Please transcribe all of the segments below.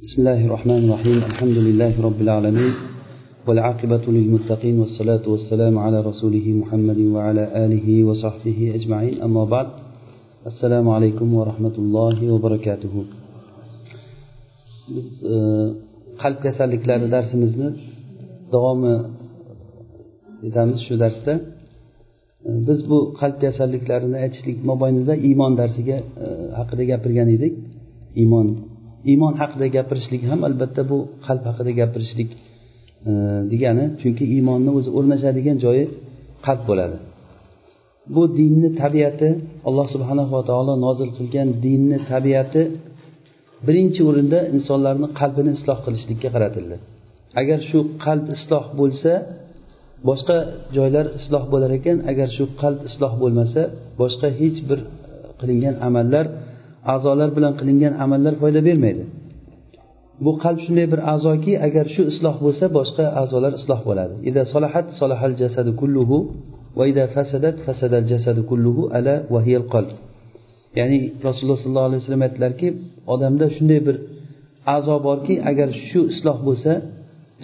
بسم الله الرحمن الرحيم الحمد لله رب العالمين والعاقبة للمتقين والصلاة والسلام على رسوله محمد وعلى آله وصحبه أجمعين أما بعد السلام عليكم ورحمة الله وبركاته biz qalb kasalliklari darsimizni davomi etamiz shu darsda biz bu qalb kasalliklarini aytishlik mobaynida iymon darsiga haqida gapirgan edik iymon iymon haqida gapirishlik ham albatta bu qalb haqida gapirishlik e, degani chunki iymonni o'zi o'rnashadigan joyi qalb bo'ladi. Bu dinni tabiati alloh subhanava taolo nozil qilgan dinni tabiati birinchi o'rinda insonlarni qalbini isloh qilishlikka qaratildi. Agar shu qalb isloh bo'lsa boshqa joylar isloh bo'lar ekan. Agar shu qalb isloh bo'lmasa boshqa hech bir qilingan amallar a'zolar bilan qilingan amallar foyda bermaydi. Bu qalb shunday bir a'zoki agar shu isloh bo'lsa boshqa a'zolar isloh bo'ladi. Ida solahat solahal jasadu kulluhu va ida fasadat fasadal jasadu kulluhu ala vahiyal qalb. Ya'ni rasululloh sollallohu alayhi vasallam aytdilarki odamda shunday bir a'zo borki agar shu isloh bo'lsa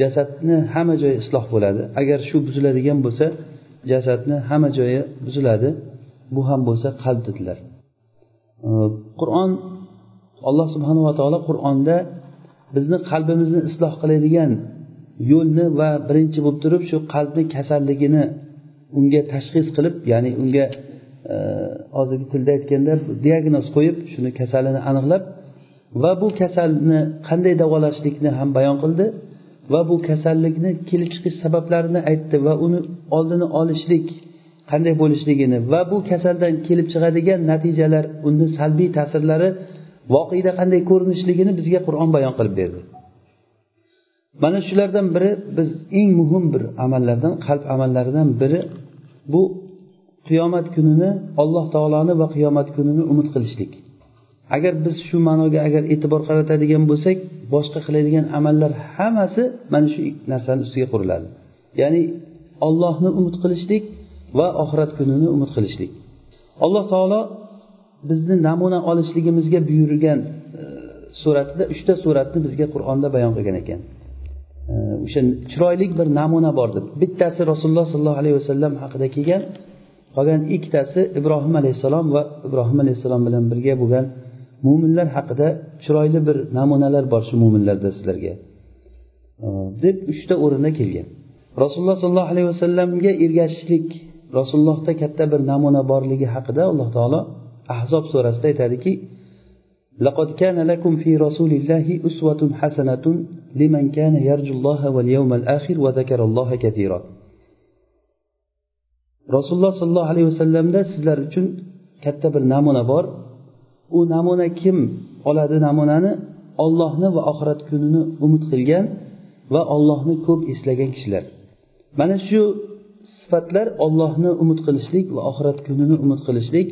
jasadni hamma joyi isloh bo'ladi. Agar shu buziladigan bo'lsa jasadni hamma joyi buziladi. Bu ham bo'lsa qalb dedilar. Qur'on alloh subhanava taolo qur'onda bizni qalbimizni isloh qiladigan yo'lni va birinchi bo'lib turib shu qalbni kasalligini unga tashxis qilib ya'ni unga e, hozirgi tilda aytganda diagnoz qo'yib shuni kasalini aniqlab va bu kasalni qanday davolashlikni ham bayon qildi va bu kasallikni kelib chiqish sabablarini aytdi va uni oldini olishlik qanday bo'lishligini va bu kasaldan kelib chiqadigan natijalar uni salbiy ta'sirlari voqeda qanday ko'rinishligini bizga qur'on bayon qilib berdi. Mana shulardan biri biz eng muhim bir amallardan qalb amallaridan biri bu qiyomat kunini alloh taoloni va qiyomat kunini umid qilishlik. Agar biz shu ma'noga agar e'tibor qaratadigan bo'lsak boshqa qiladigan amallar hammasi mana shu narsani ustiga quriladi. Ya'ni ollohni umid qilishlik va oxirat kunini umid qilishlik. Alloh taolo bizni namuna olishligimizga buyurgan e, suratida uchta suratni bizga qur'onda bayon qilgan ekan. E, o'sha chiroyli bir namuna bor deb. Bittasi rasululloh sollallohu alayhi vasallam haqida kelgan qolgan ikkitasi ibrohim alayhissalom va ibrohim alayhissalom bilan birga bo'lgan mo'minlar haqida chiroyli bir namunalar bor shu mo'minlarda sizlarga. E, deb uchta o'rinda kelgan. Rasululloh sollallohu alayhi vasallamga ergashishlik rasulullohda katta bir namuna borligi haqida alloh taolo ahzob surasida aytadiki لقد كان لكم في رسول الله أسوة حسنة لمن كان يرجو الله واليوم الآخر وذكر الله كثيرا rasululloh sollallohu alayhi vasallamda sizlar uchun katta bir namuna bor u namuna kim oladi namunani ollohni va oxirat kunini umid qilgan va ollohni ko'p eslagan kishilar mana shu sifatlar ollohni umid qilishlik va oxirat kunini umid qilishlik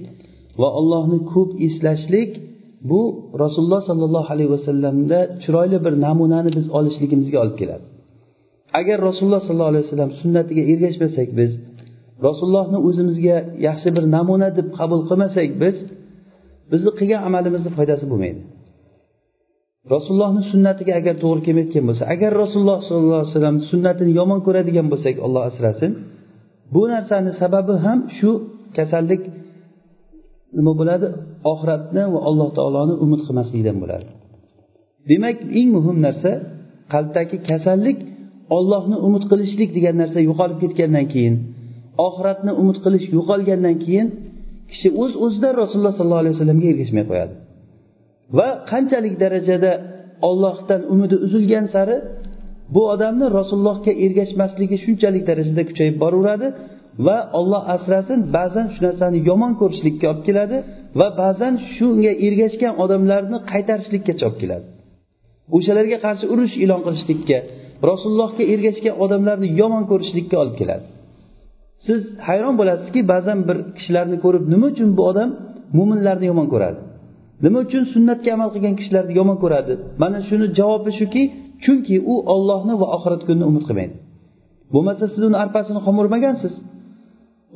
va ollohni ko'p eslashlik. Bu rasululloh sollallohu alayhi vasallamda chiroyli bir namunani biz olishligimizga olib keladi. Agar rasululloh sollallohu alayhi vasallam sunnatiga ergashmasak biz rasulullohni o'zimizga yaxshi bir namuna deb qabul qilmasak biz bizni qilgan amalimizni foydasi bo'lmaydi. Rasulullohni sunnatiga agar to'g'ri kelmayotgan bo'lsa agar rasululloh sollallohu alayhi vasallam sunnatini yomon ko'radigan bo'lsak olloh asrasin. Bu narsani sababi ham shu kasallik nima bo'ladi? Oxiratni va alloh taoloni umid qilmaslikdan bo'ladi. Demak eng muhim narsa qalbdagi kasallik ollohni umid qilishlik degan narsa yo'qolib ketgandan keyin oxiratni umid qilish yo'qolgandan keyin kishi o'z uz o'zidan rasululloh sollallohu alayhi vasallamga ergashmay qo'yadi. Va qanchalik darajada ollohdan umidi uzilgan sari bu odamni rasulullohga ergashmasligi shunchalik darajada kuchayib boraveradi va olloh asrasin ba'zan shu narsani yomon ko'rishlikka olib keladi va ba'zan shunga ergashgan odamlarni qaytarishlikkacha olib keladi. O'shalarga qarshi urush e'lon qilishlikka rasulullohga ergashgan odamlarni yomon ko'rishlikka olib keladi. Siz hayron bo'lasizki ba'zan bir kishilarni ko'rib nima uchun bu odam mo'minlarni yomon ko'radi? Nima uchun sunnatga amal qilgan kishilarni yomon ko'radi? Mana shuni javobi shuki chunki u ollohni va oxirat kunini umid qilmaydi. Bo'lmasa siz uni arpasini qomirmagansiz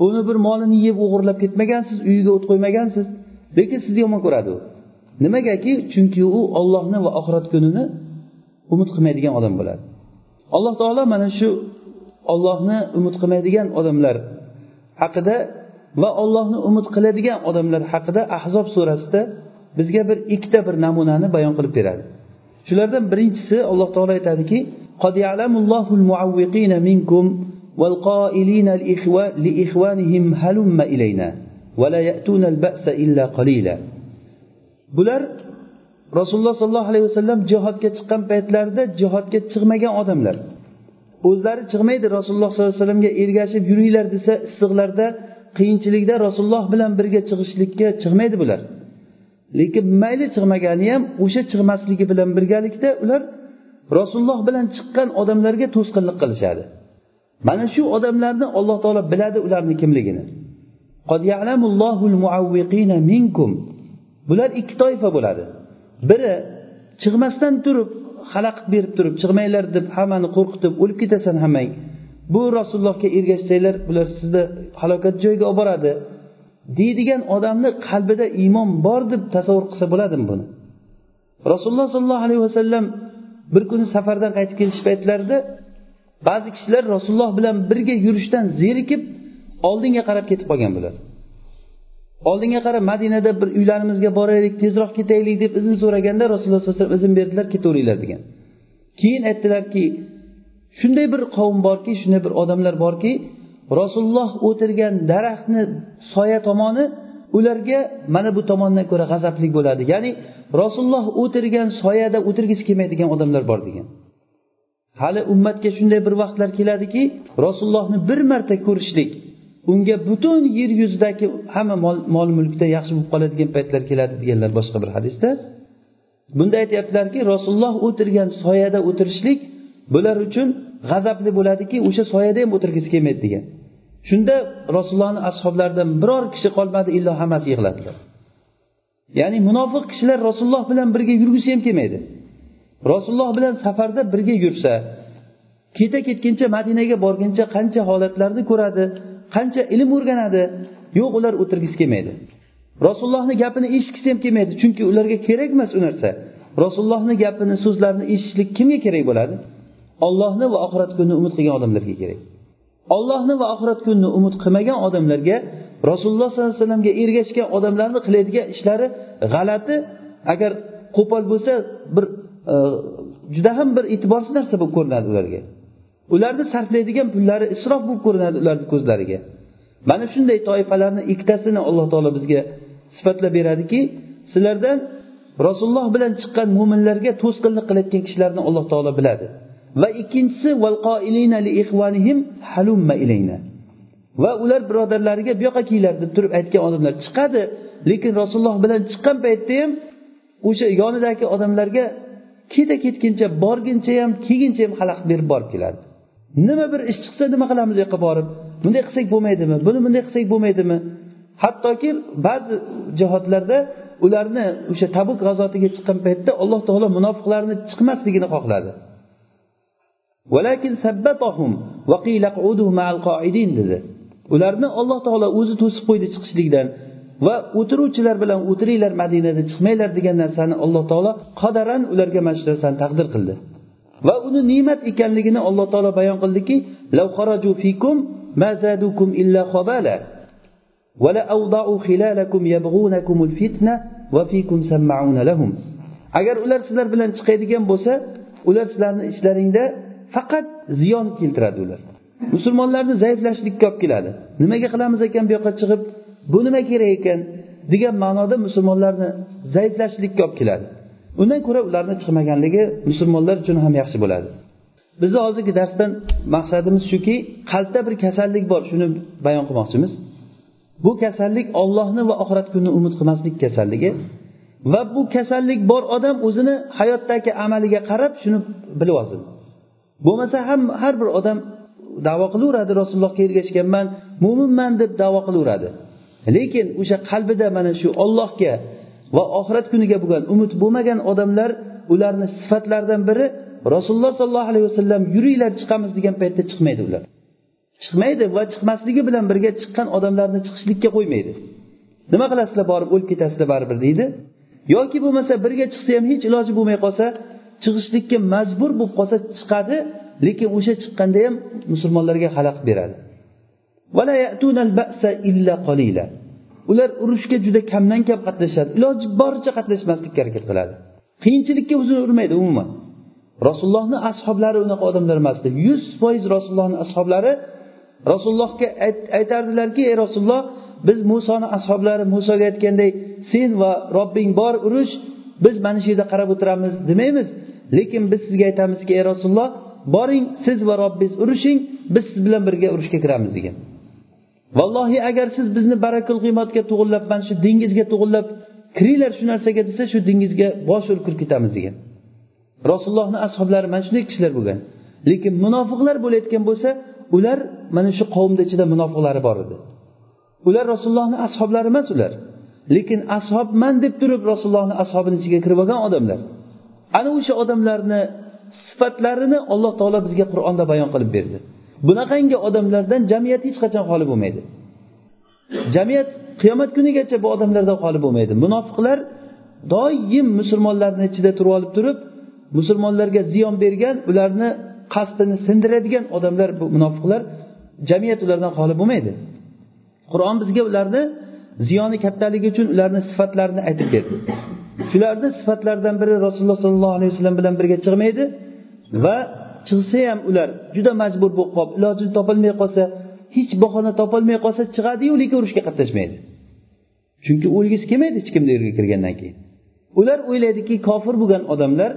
uni bir molini yeb o'g'irlab ketmagansiz uyiga o't qo'ymagansiz. Lekin sizni yomon ko'radi u. Nimagaki? Chunki u ollohni va oxirat kunini umid qilmaydigan odam bo'ladi. Alloh taolo mana shu ollohni umid qilmaydigan odamlar haqida va ollohni umid qiladigan odamlar haqida ahzob surasida bizga bir ikkita bir namunani bayon qilib beradi. shulardan birinchisi alloh taolo aytadiki قد يعلم الله المعوقين منكم والقائلين لإخوانهم هلم إلينا ولا يأتون البأس إلا قليلا bular rasululloh sollallohu alayhi vasallam jihodga chiqqan paytlarida jihodga chiqmagan odamlar o'zlari chiqmaydi rasululloh sollallohu alayhi vasallamga ergashib yuringlar desa issiqlarda qiyinchilikda rasululloh bilan birga chiqishlikka chiqmaydi bular Lekin mayli chiqmagani ham o'sha chiqmasligi bilan birgalikda ular rasululloh bilan chiqqan odamlarga to'sqinlik qilishadi. Mana shu odamlarni alloh taolo biladi ularni kimligini. Bular ikki toifa bo'ladi. Biri chiqmasdan turib xalaqit berib turib chiqmanglar deb hammani qo'rqitib o'lib ketasan hammang. Bu rasulullohga ergashsanglar bular sizni halokat joyiga olib boradi. Deydigan odamni qalbida iymon bor deb tasavvur qilsa bo'ladimi buni? Rasululloh sollallohu alayhi vasallam bir kuni safardan qaytib kelish paytlarida ba'zi kishilar rasululloh bilan birga yurishdan zerikib oldinga qarab ketib qolgan bular. Oldinga qarab madinada bir uylarimizga boraylik tezroq ketaylik deb izn so'raganda rasululloh sallallohu alayhi vasallam izn berdilar ketaveringlar degan. Keyin aytdilarki shunday bir qavm borki shunday bir odamlar borki rasululloh o'tirgan daraxtni soya tomoni ularga mana bu tomondan ko'ra g'azabli bo'ladi. Ya'ni rasululloh o'tirgan soyada o'tirgisi kelmaydigan odamlar bor degan. Hali ummatga shunday bir vaqtlar keladiki rasulullohni bir marta ko'rishlik unga butun yer yuzidagi hamma mol mulkda yaxshi bo'lib qoladigan paytlar keladi deganlar boshqa bir hadisda. Bunda aytyaptilarki rasululloh o'tirgan soyada o'tirishlik bular uchun g'azabli bo'ladiki o'sha soyada ham o'tirgisi kelmaydi degan. Shunda rasulullohni ashoblaridan biror kishi qolmadi illo hammasi yig'ladilar. Ya'ni munofiq kishilar rasululloh bilan birga yurgisi ham kelmaydi. Rasululloh bilan safarda birga yursa keta ketguncha madinaga borguncha qancha holatlarni ko'radi qancha ilm o'rganadi yo'q ular o'tirgisi kelmaydi. Rasulullohni gapini eshitgisi ham kelmaydi chunki ularga kerak emas u narsa. Rasulullohni gapini so'zlarini eshitishlik kimga kerak bo'ladi? Ollohni va oxirat kunini umid qilgan odamlarga kerak. Ollohni va oxirat kunini umid qilmagan odamlarga rasululloh sollallohu alayhi vasallamga ergashgan odamlarni qiladigan ishlari g'alati. Agar qo'pol bo'lsa bir e, juda ham bir e'tiborsiz narsa bo'lib ko'rinadi ularga. Ularni sarflaydigan pullari isrof bo'lib ko'rinadi ularni ko'zlariga. Mana shunday toifalarni ikkitasini alloh taolo bizga sifatlab beradiki sizlardan rasululloh bilan chiqqan mo'minlarga to'sqinlik qilayotgan kishilarni alloh taolo biladi. Va ikkinchisi va ular birodarlariga bu yoqqa kelinglar deb turib aytgan odamlar chiqadi. Lekin rasululloh bilan chiqqan paytda ham o'sha yonidagi odamlarga keta ketguncha borguncha ham kelguncha ham xalaqit berib borib keladi. Nima bir ish chiqsa nima qilamiz u yoqqa borib? Bunday qilsak bo'lmaydimi? Buni bunday qilsak bo'lmaydimi? Hattoki ba'zi jihatlarda ularni o'sha tabuk g'azotiga chiqqan paytda alloh taolo munofiqlarni chiqmasligini xohladi. Dedi. Ularni alloh taolo o'zi to'sib qo'ydi chiqishlikdan va o'tiruvchilar bilan o'tiringlar madinada chiqmanglar degan narsani alloh taolo qadaran ularga mana shu narsani taqdir qildi. Va uni ne'mat ekanligini alloh taolo bayon qildiki agar ular sizlar bilan chiqadigan bo'lsa ular sizlarni ichlaringda faqat ziyon keltiradi ular. Musulmonlarni zaiflashlikka olib keladi. Nimaga qilamiz ekan bu yoqqa chiqib? Bu nima kerak ekan? degan ma'noda musulmonlarni zaiflashlikka olib keladi. Undan ko'ra ularni chiqmaganligi musulmonlar uchun ham yaxshi bo'ladi. Bizni hozirgi darsdan maqsadimiz shuki qalbda bir kasallik bor shuni bayon qilmoqchimiz. Bu kasallik ollohni va oxirat kunini umid qilmaslik kasalligi va bu kasallik bor odam o'zini hayotdagi amaliga qarab shuni bilib olsin. Bo'lmasa ham har bir odam davo qilaveradi rasulullohga ergashganman mo'minman deb davo qilaveradi. Lekin o'sha qalbida mana shu ollohga va oxirat kuniga bo'lgan umid bo'lmagan odamlar ularni sifatlaridan biri rasululloh sollallohu alayhi vasallam yuringlar chiqamiz degan paytda chiqmaydi ular. Chiqmaydi va chiqmasligi bilan birga chiqqan odamlarni chiqishlikka qo'ymaydi. Nima qilasizlar borib o'lib ketasizlar baribir deydi. Yoki bo'lmasa birga chiqsa ham hech iloji bo'lmay qolsa chiqishlikka majbur bo'lib qolsa chiqadi lekin o'sha chiqqanda ham musulmonlarga xalaqit beradi. Ular urushga juda kamdan kam qatnashadi. Iloji boricha qatnashmaslikka harakat qiladi. Qiyinchilikka o'zini urmaydi umuman. Rasulullohni ashoblari unaqa odamlar emasdi yuz foiz rasulullohni ashoblari rasulullohga aytardilarki ey rasululloh biz musoni ashoblari musoga aytganday sen va robbing bor urush biz mana shu yerda qarab o'tiramiz demaymiz. Lekin biz sizga aytamizki ey rasululloh boring siz va robbingiz urushing biz siz bilan birga urushga kiramiz degan. Vallohi agar siz bizni barakul qiymatga to'g'irlab mana shu dengizga to'g'irlab kiringlar shu narsaga desa shu dengizga bosh urib kirib ketamiz degan. Rasulullohni ashoblari mana shunday kishilar bo'lgan. Lekin munofiqlar bo'layotgan bo'lsa ular mana shu qavmni ichida munofiqlari bor edi. Ular rasulullohni ashoblari emas ular. Lekin ashobman deb turib rasulullohni ashobini ichiga kirib olgan odamlar. Ana o'sha odamlarni sifatlarini alloh taolo bizga qur'onda bayon qilib berdi. Bunaqangi odamlardan jamiyat hech qachon xoli bo'lmaydi. Jamiyat qiyomat kunigacha bu odamlardan xoli bo'lmaydi. Munofiqlar doim musulmonlarni ichida turib olib turib musulmonlarga ziyon bergan ularni qasdini sindiradigan odamlar bu munofiqlar jamiyat ulardan xoli bo'lmaydi. Qur'on bizga ularni ziyoni kattaligi uchun ularni sifatlarini aytib berdi. Shularni sifatlaridan biri rasululloh sollallohu alayhi vasallam bilan birga chiqmaydi va chiqsa ham ular juda majbur bo'lib qolib ilojini topolmay qolsa hech bahona topolmay qolsa chiqadiyu lekin urushga qatnashmaydi. Chunki o'lgisi kelmaydi hech kimni yerga kirgandan keyin. Ular o'ylaydiki kofir bo'lgan odamlar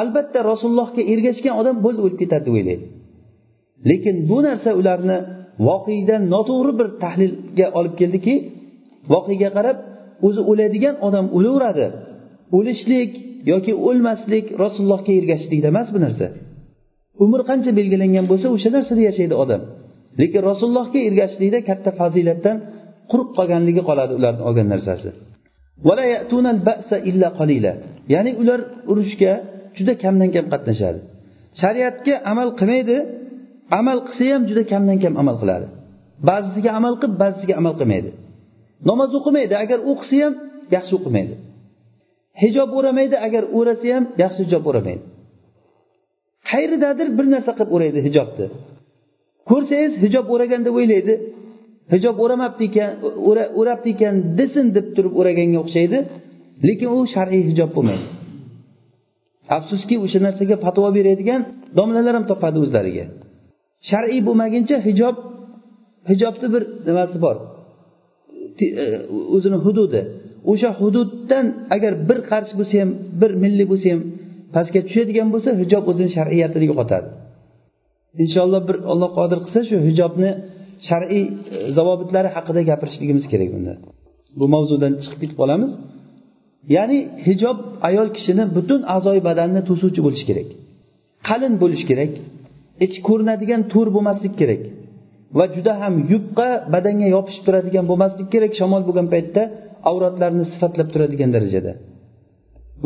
albatta rasulullohga ergashgan odam bo'ldi o'lib ketadi deb o'ylaydi. Lekin bu narsa ularni voqedan noto'g'ri bir tahlilga olib keldiki voqega qarab o'zi o'ladigan odam o'laveradi. O'lishlik yoki o'lmaslik rasulullohga ergashishlikda emas bu narsa. Umr qancha belgilangan bo'lsa o'sha narsada yashaydi odam. Lekin rasulullohga ergashishlikda katta fazilatdan quruq qolganligi qoladi ularni olgan narsasi. Ya'ni ular urushga juda kamdan kam qatnashadi. Shariatga amal qilmaydi amal qilsa ham juda kamdan kam amal qiladi. Ba'zisiga amal qilib ba'zisiga amal qilmaydi. Namoz o'qimaydi agar o'qisa ham yaxshi o'qimaydi. Hijob o'ramaydi agar o'rasa ham yaxshi hijob o'ramaydi. Qayeridadir bir narsa qilib o'raydi hijobni. Ko'rsangiz hijob o'ragan deb o'ylaydi. Hijob o'ramabdi ekan o'rabdi ekan desin deb turib o'raganga o'xshaydi lekin u shar'iy hijob bo'lmaydi. Afsuski o'sha narsaga fatvo beradigan domlalar ham topadi o'zlariga. Shar'iy bo'lmaguncha hijob hijobni bir nimasi bor. E, o'zini hududi. O'sha hududdan agar bir qarich bo'lsa ham bir milli bo'lsa ham pastga tushadigan bo'lsa hijob o'zini shar'iyatini yo'qotadi inshaalloh bir alloh qodir qilsa shu hijobni shar'iy e, zavobitlari haqida gapirishligimiz kerak bunda. Bu mavzudan chiqib ketib qolamiz. Ya'ni hijob ayol kishini butun a'zoyi badanini to'suvchi bo'lishi kerak. Qalin bo'lishi kerak. Ichi ko'rinadigan to'r bo'lmaslik kerak. Va juda ham yupqa badanga yopishib turadigan bo'lmaslik kerak shamol bo'lgan paytda avratlarini sifatlab turadigan darajada.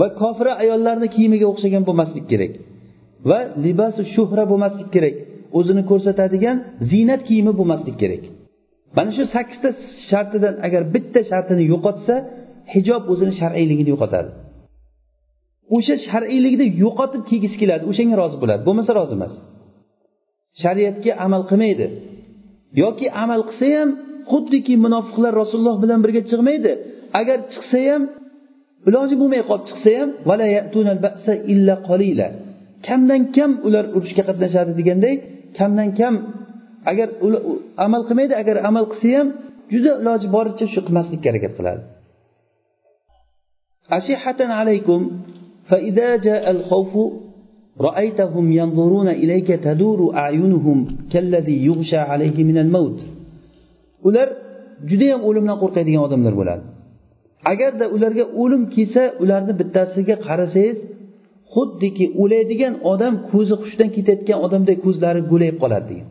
Va kofira ayollarni kiyimiga o'xshagan bo'lmaslik kerak. Va libosi shuhra bo'lmaslik kerak. O'zini ko'rsatadigan ziynat kiyimi bo'lmaslik kerak. Mana shu sakkizta shartidan agar bitta shartini yo'qotsa hijob o'zini shar'iyligini yo'qotadi. O'sha shar'iylikni yo'qotib kiygisi keladi o'shanga rozi bo'ladi. Bo'lmasa rozi emas. Shariatga amal qilmaydi. Yoki amal qilsa ham xuddiki munofiqlar rasululloh bilan birga chiqmaydi agar chiqsa ham iloji bo'lmay qolib chiqsa ham kamdan kam ular urushga qatnashadi deganday kamdan kam agar amal qilmaydi agar amal qilsa ham juda iloji boricha shu qilmaslikka harakat qiladi أشحة عليكم فإذا جاء الخوف رأيتهم ينظرون إليك تدور أعينهم كالذي يغشى عليه من الموت ular judayam o'limdan qo'rqadigan odamlar bo'ladi. Agarda ularga o'lim kelsa ularni bittasiga qarasangiz xuddiki o'laydigan odam ko'zi hushdan ketayotgan odamday ko'zlari go'layib qoladi degan.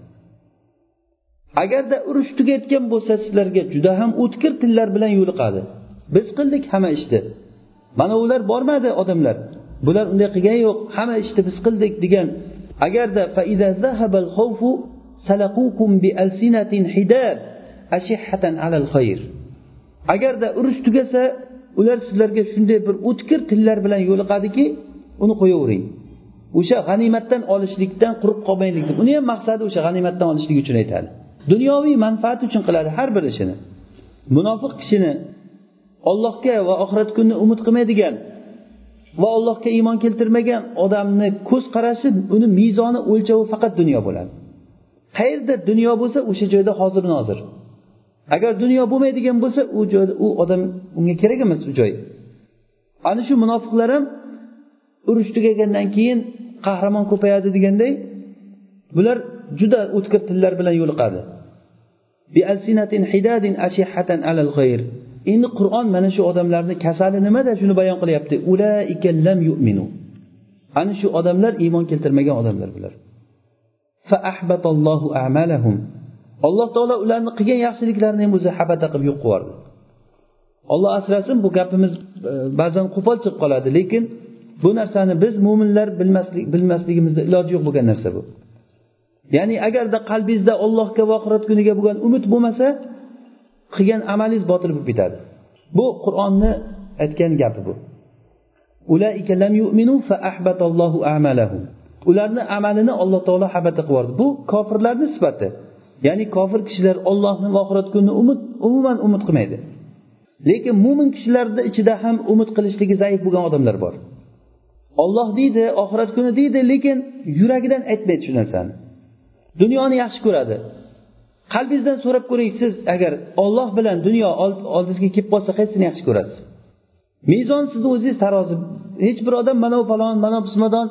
Agarda urush tugayotgan bo'lsa sizlarga juda ham o'tkir tillar bilan yo'liqadi. Biz qildik hamma ishni. Mana ular bormadi odamlar. Bular unday qilgani yo'q hamma ishni biz qildik degan. Agarda ashihatan alal xayr. Agarda urush tugasa ular sizlarga shunday bir o'tkir tillar bilan yo'liqadiki uni qo'yavering. O'sha g'animatdan olishlikdan quruq qolmaylik deb. Uni ham maqsadi o'sha g'animatdan olishlik uchun aytadi. Dunyoviy manfaat uchun qiladi har bir ishini. Munofiq kishini ollohga va oxirat kunini umid qilmaydigan va allohga iymon keltirmagan odamni ko'z qarashi uni mezoni o'lchovi faqat dunyo bo'ladi. Qayerda dunyo bo'lsa o'sha joyda hozir nozir. Agar dunyo bo'lmaydigan bo'lsa u joyda u odam unga kerak emas u joy. Ana shu munofiqlar ham urush tugagandan keyin qahramon ko'payadi deganday bular juda o'tkir tillar bilan yo'liqadi. Endi qur'on mana shu odamlarni kasali nimada shuni bayon qilyapti? Ana shu odamlar iymon keltirmagan odamlar bular. Alloh taolo ularni qilgan yaxshiliklarini ham o'zi habata qilib yo'q qilib yubordi olloh asrasin bu gapimiz e, ba'zan qo'pol chiqib qoladi lekin bu narsani biz mo'minlar bilmaslik bilmasligimizda iloji yo'q bo'lgan narsa bu. Ya'ni agarda qalbingizda ollohga va oxirat kuniga bo'lgan umid bo'lmasa qilgan amalingiz botil bo'lib ketadi. Bu qur'onni aytgan gapi bu. Ularni amalini alloh taolo habata qilib yubordi bu kofirlarni sifati. Ya'ni kofir kishilar ollohni va oxirat kunini umid umuman umid qilmaydi. Lekin mo'min kishilarni ichida ham umid qilishligi zaif bo'lgan odamlar bor. Olloh deydi oxirat kuni deydi lekin yuragidan aytmaydi shu narsani. Dunyoni yaxshi ko'radi. Qalbingizdan so'rab ko'ring siz agar olloh bilan dunyo oldingizga kelib qolsa qaysini yaxshi ko'rasiz? Mezon sizni o'zingiz tarozi hech bir odam mana falon mana bu pismadon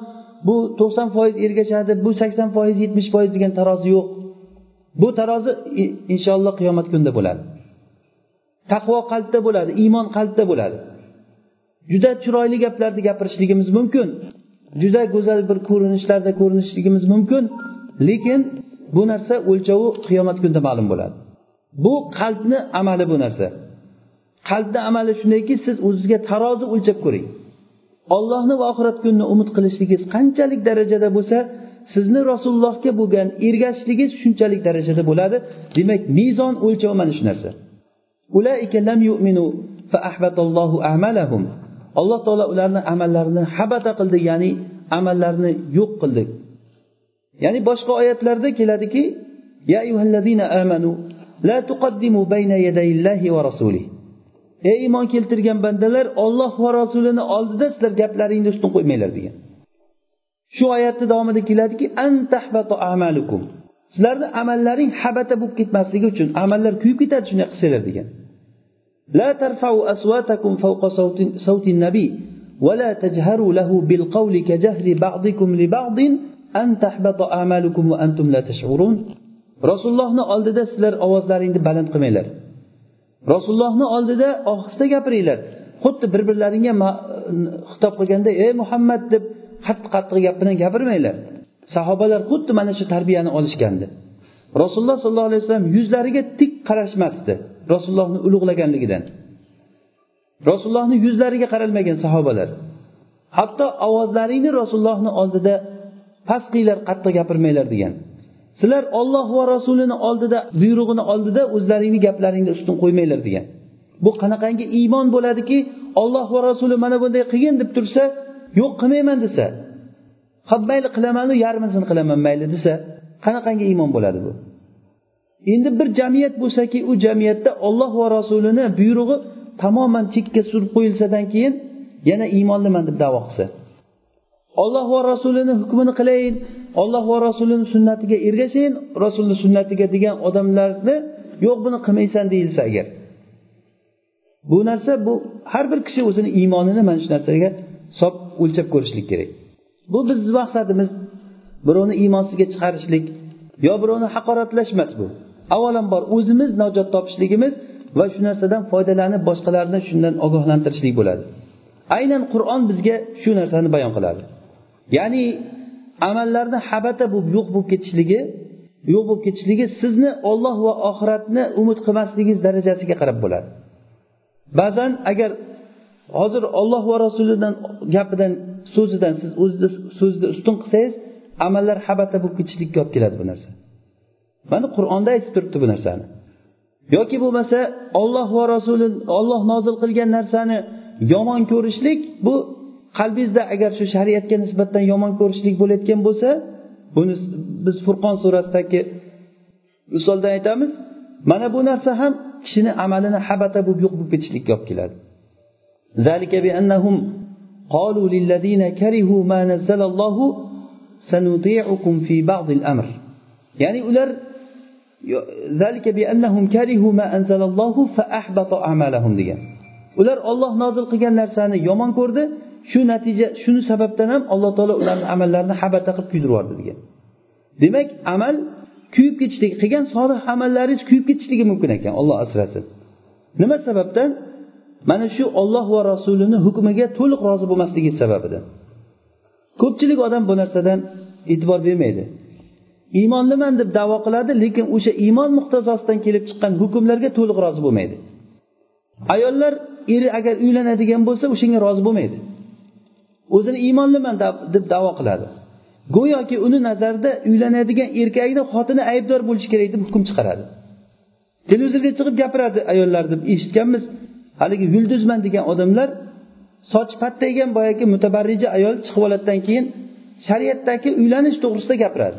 bu to'qson foiz ergashadi bu sakson foiz yetmish foiz degan tarozi yo'q. Bu tarozi inshaalloh qiyomat kunida bo'ladi. Taqvo qalbda bo'ladi iymon qalbda bo'ladi. Juda chiroyli gaplarni gapirishligimiz mumkin. Juda go'zal bir ko'rinishlarda ko'rinishligimiz mumkin. Lekin bu narsa o'lchovi qiyomat kunida ma'lum bo'ladi. Bu qalbni amali bu narsa. Qalbni amali shundayki siz o'zizga tarozi o'lchab ko'ring. Ollohni va oxirat kunini umid qilishligingiz qanchalik darajada bo'lsa sizni rasulullohga bo'lgan ergashishligiz shunchalik darajada bo'ladi. Demak mezon o'lchov mana shu narsa. Alloh taolo ularni amallarini habata qildi ya'ni amallarini yo'q qildi. Ya'ni boshqa oyatlarda keladiki ya amanu la tuqaddimu bayna yadayillahi va rasulih ey iymon keltirgan bandalar olloh va rasulini oldida sizlar gaplaringni ustun qo'ymanglar degan. shu oyatni davomida keladiki sizlarni amallaring habata bo'lib ketmasligi uchun amallar kuyib ketadi shunday qilsanglar degan لا ترفعوا أصواتكم فوق صوت, صوت النبي ولا تجهروا له بالقول كجهر بعضكم لبعض أن تحبط أعمالكم وأنتم لا تشعرون rasulullohni oldida sizlar ovozlaringni baland qilmanglar rasulullohni oldida ohista gapiringlar xuddi bir birlaringga xitob qilganda ey muhammad deb qattiq qattiq gap bilan gapirmanglar. Sahobalar xuddi mana shu tarbiyani olishgandi. Rasululloh sollallohu alayhi vasallam yuzlariga tik qarashmasdi rasulullohni ulug'laganligidan. Rasulullohni yuzlariga qaralmagan sahobalar hatto ovozlaringni rasulullohni oldida past qilinglar qattiq gapirmanglar degan. Sizlar olloh va rasulini oldida buyrug'ini oldida o'zlaringni gaplaringni ustun qo'ymanglar degan. Bu qanaqangi iymon bo'ladiki olloh va rasuli mana bunday qilgin deb tursa yo'q qilmayman desa ha mayli qilamanu yarmisini qilaman mayli desa qanaqangi iymon bo'ladi bu? Endi bir jamiyat bo'lsaki u jamiyatda olloh va rasulini buyrug'i tamoman chetga surib qo'yilsadan keyin yana iymonliman deb davo qilsa. Olloh va rasulini hukmini qilayin olloh va rasulini sunnatiga ergashayin rasulni sunnatiga degan odamlarni yo'q buni qilmaysan deyilsa agar. Bu narsa bu har bir kishi o'zini iymonini mana shu narsaga hisob o'lchab ko'rishlik kerak. Bu bizni maqsadimiz. Birovni iymonsizga chiqarishlik yo birovni haqoratlash emas bu. Avvalambor o'zimiz najot topishligimiz va shu narsadan foydalanib boshqalarni shundan ogohlantirishlik bo'ladi. Aynan qur'on bizga shu narsani bayon qiladi. Ya'ni amallarni habata bo'lib yo'q bo'lib ketishligi yo'q bo'lib ketishligi sizni olloh va oxiratni umid qilmasligingiz darajasiga qarab bo'ladi. Ba'zan agar hozir olloh va rasulidan gapidan so'zidan siz o'zizni so'zni ustun qilsangiz amallar habata bo'lib ketishlikka olib keladi bu narsa. Mana qur'onda aytib turibdi bu narsani. Yoki bo'lmasa olloh va rasuli olloh nozil qilgan narsani yomon ko'rishlik bu qalbingizda agar shu shariatga nisbatan yomon ko'rishlik bo'layotgan bo'lsa buni biz furqon surasidagi misoldan aytamiz mana bu narsa ham kishini amalini habata bo'lib yo'q bo'lib ketishlikka olib keladi. قالوا للذين كرهوا ما نزل الله سنطيعكم في بعض الأمر يعني ular ذلك بأنهم كرهوا ما أنزل الله فأحبط أعمالهم degan ular olloh nozil qilgan narsani yomon ko'rdi shu natija shuni sababdan ham alloh taolo ularni amallarini habata qilib kuydirib yubordi degan demak amal kuyib ketishligi qilgan solih amallaringiz kuyib ketishligi mumkin ekan olloh asrasin nima sababdan Mana shu olloh va rasulini hukmiga to'liq rozi bo'lmasligi sababidan ko'pchilik odam bu narsadan e'tibor bermaydi. Iymonliman deb davo qiladi lekin o'sha iymon muqtazosidan kelib chiqqan hukmlarga to'liq rozi bo'lmaydi. Ayollar eri agar uylanadigan bo'lsa o'shanga rozi bo'lmaydi. O'zini iymonliman deb davo qiladi. Go'yoki uni nazarida uylanadigan erkakni xotini aybdor bo'lishi kerak deb hukm chiqaradi. Televizorga chiqib gapiradi ayollar deb eshitganmiz. Haligi yulduzman degan odamlar sochi pattaygan boyagi mutabarrija ayol chiqib oladidan keyin shariatdagi uylanish to'g'risida gapiradi.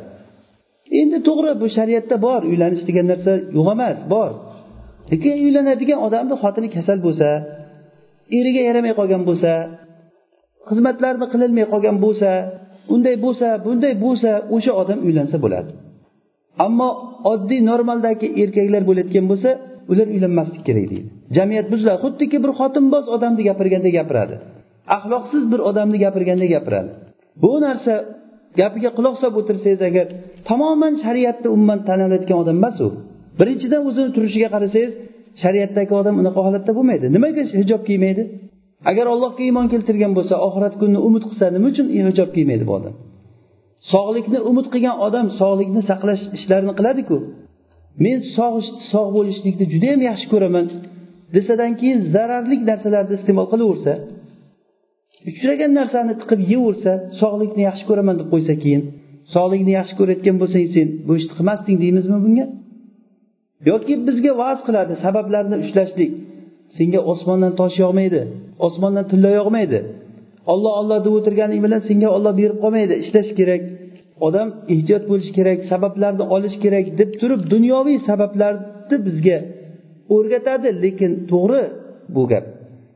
Endi to'g'ri bu shariatda bor uylanish degan narsa yo'q emas bor. Lekin uylanadigan odamni xotini kasal bo'lsa eriga yaramay qolgan bo'lsa xizmatlarni qilolmay qolgan bo'lsa unday bo'lsa bunday bo'lsa o'sha odam uylansa bo'ladi. Ammo oddiy normaldagi erkaklar bo'layotgan bo'lsa ular uylanmaslik kerak deydi. Jamiyat buziladi xuddiki bir xotinboz odamni gapirganda gapiradi. Axloqsiz bir odamni gapirganda gapiradi. Bu narsa gapiga quloq solib o'tirsangiz agar tamoman shariatni umuman tan odam emas u. Birinchidan o'zini turishiga qarasangiz shariatdagi odam unaqa holatda bo'lmaydi. Nimaga hijob kiymaydi? Agar allohga iymon keltirgan bo'lsa oxirat kunini umid qilsa nima uchun hijob kiymaydi bu odam? Sog'likni umid qilgan odam sog'likni saqlash ishlarini qiladiku. Men sog' sog' bo'lishlikni judayam yaxshi ko'raman desadan keyin zararli narsalarni iste'mol qilaversa uchragan narsani tiqib yeyversa sog'likni yaxshi ko'raman deb qo'ysa keyin sog'likni yaxshi ko'rayotgan bo'lsang sen bu ishni qilmasding deymizmi bunga? Yoki bizga va'z qiladi sabablarni ushlashlik. Senga osmondan tosh yog'maydi osmondan tilla yog'maydi. Olloh olloh deb o'tirganing bilan senga olloh berib qolmaydi ishlash kerak. Odam ehtiyot bo'lishi kerak sabablarni olish kerak deb turib dunyoviy sabablarni bizga o'rgatadi. Lekin to'g'ri bu gap.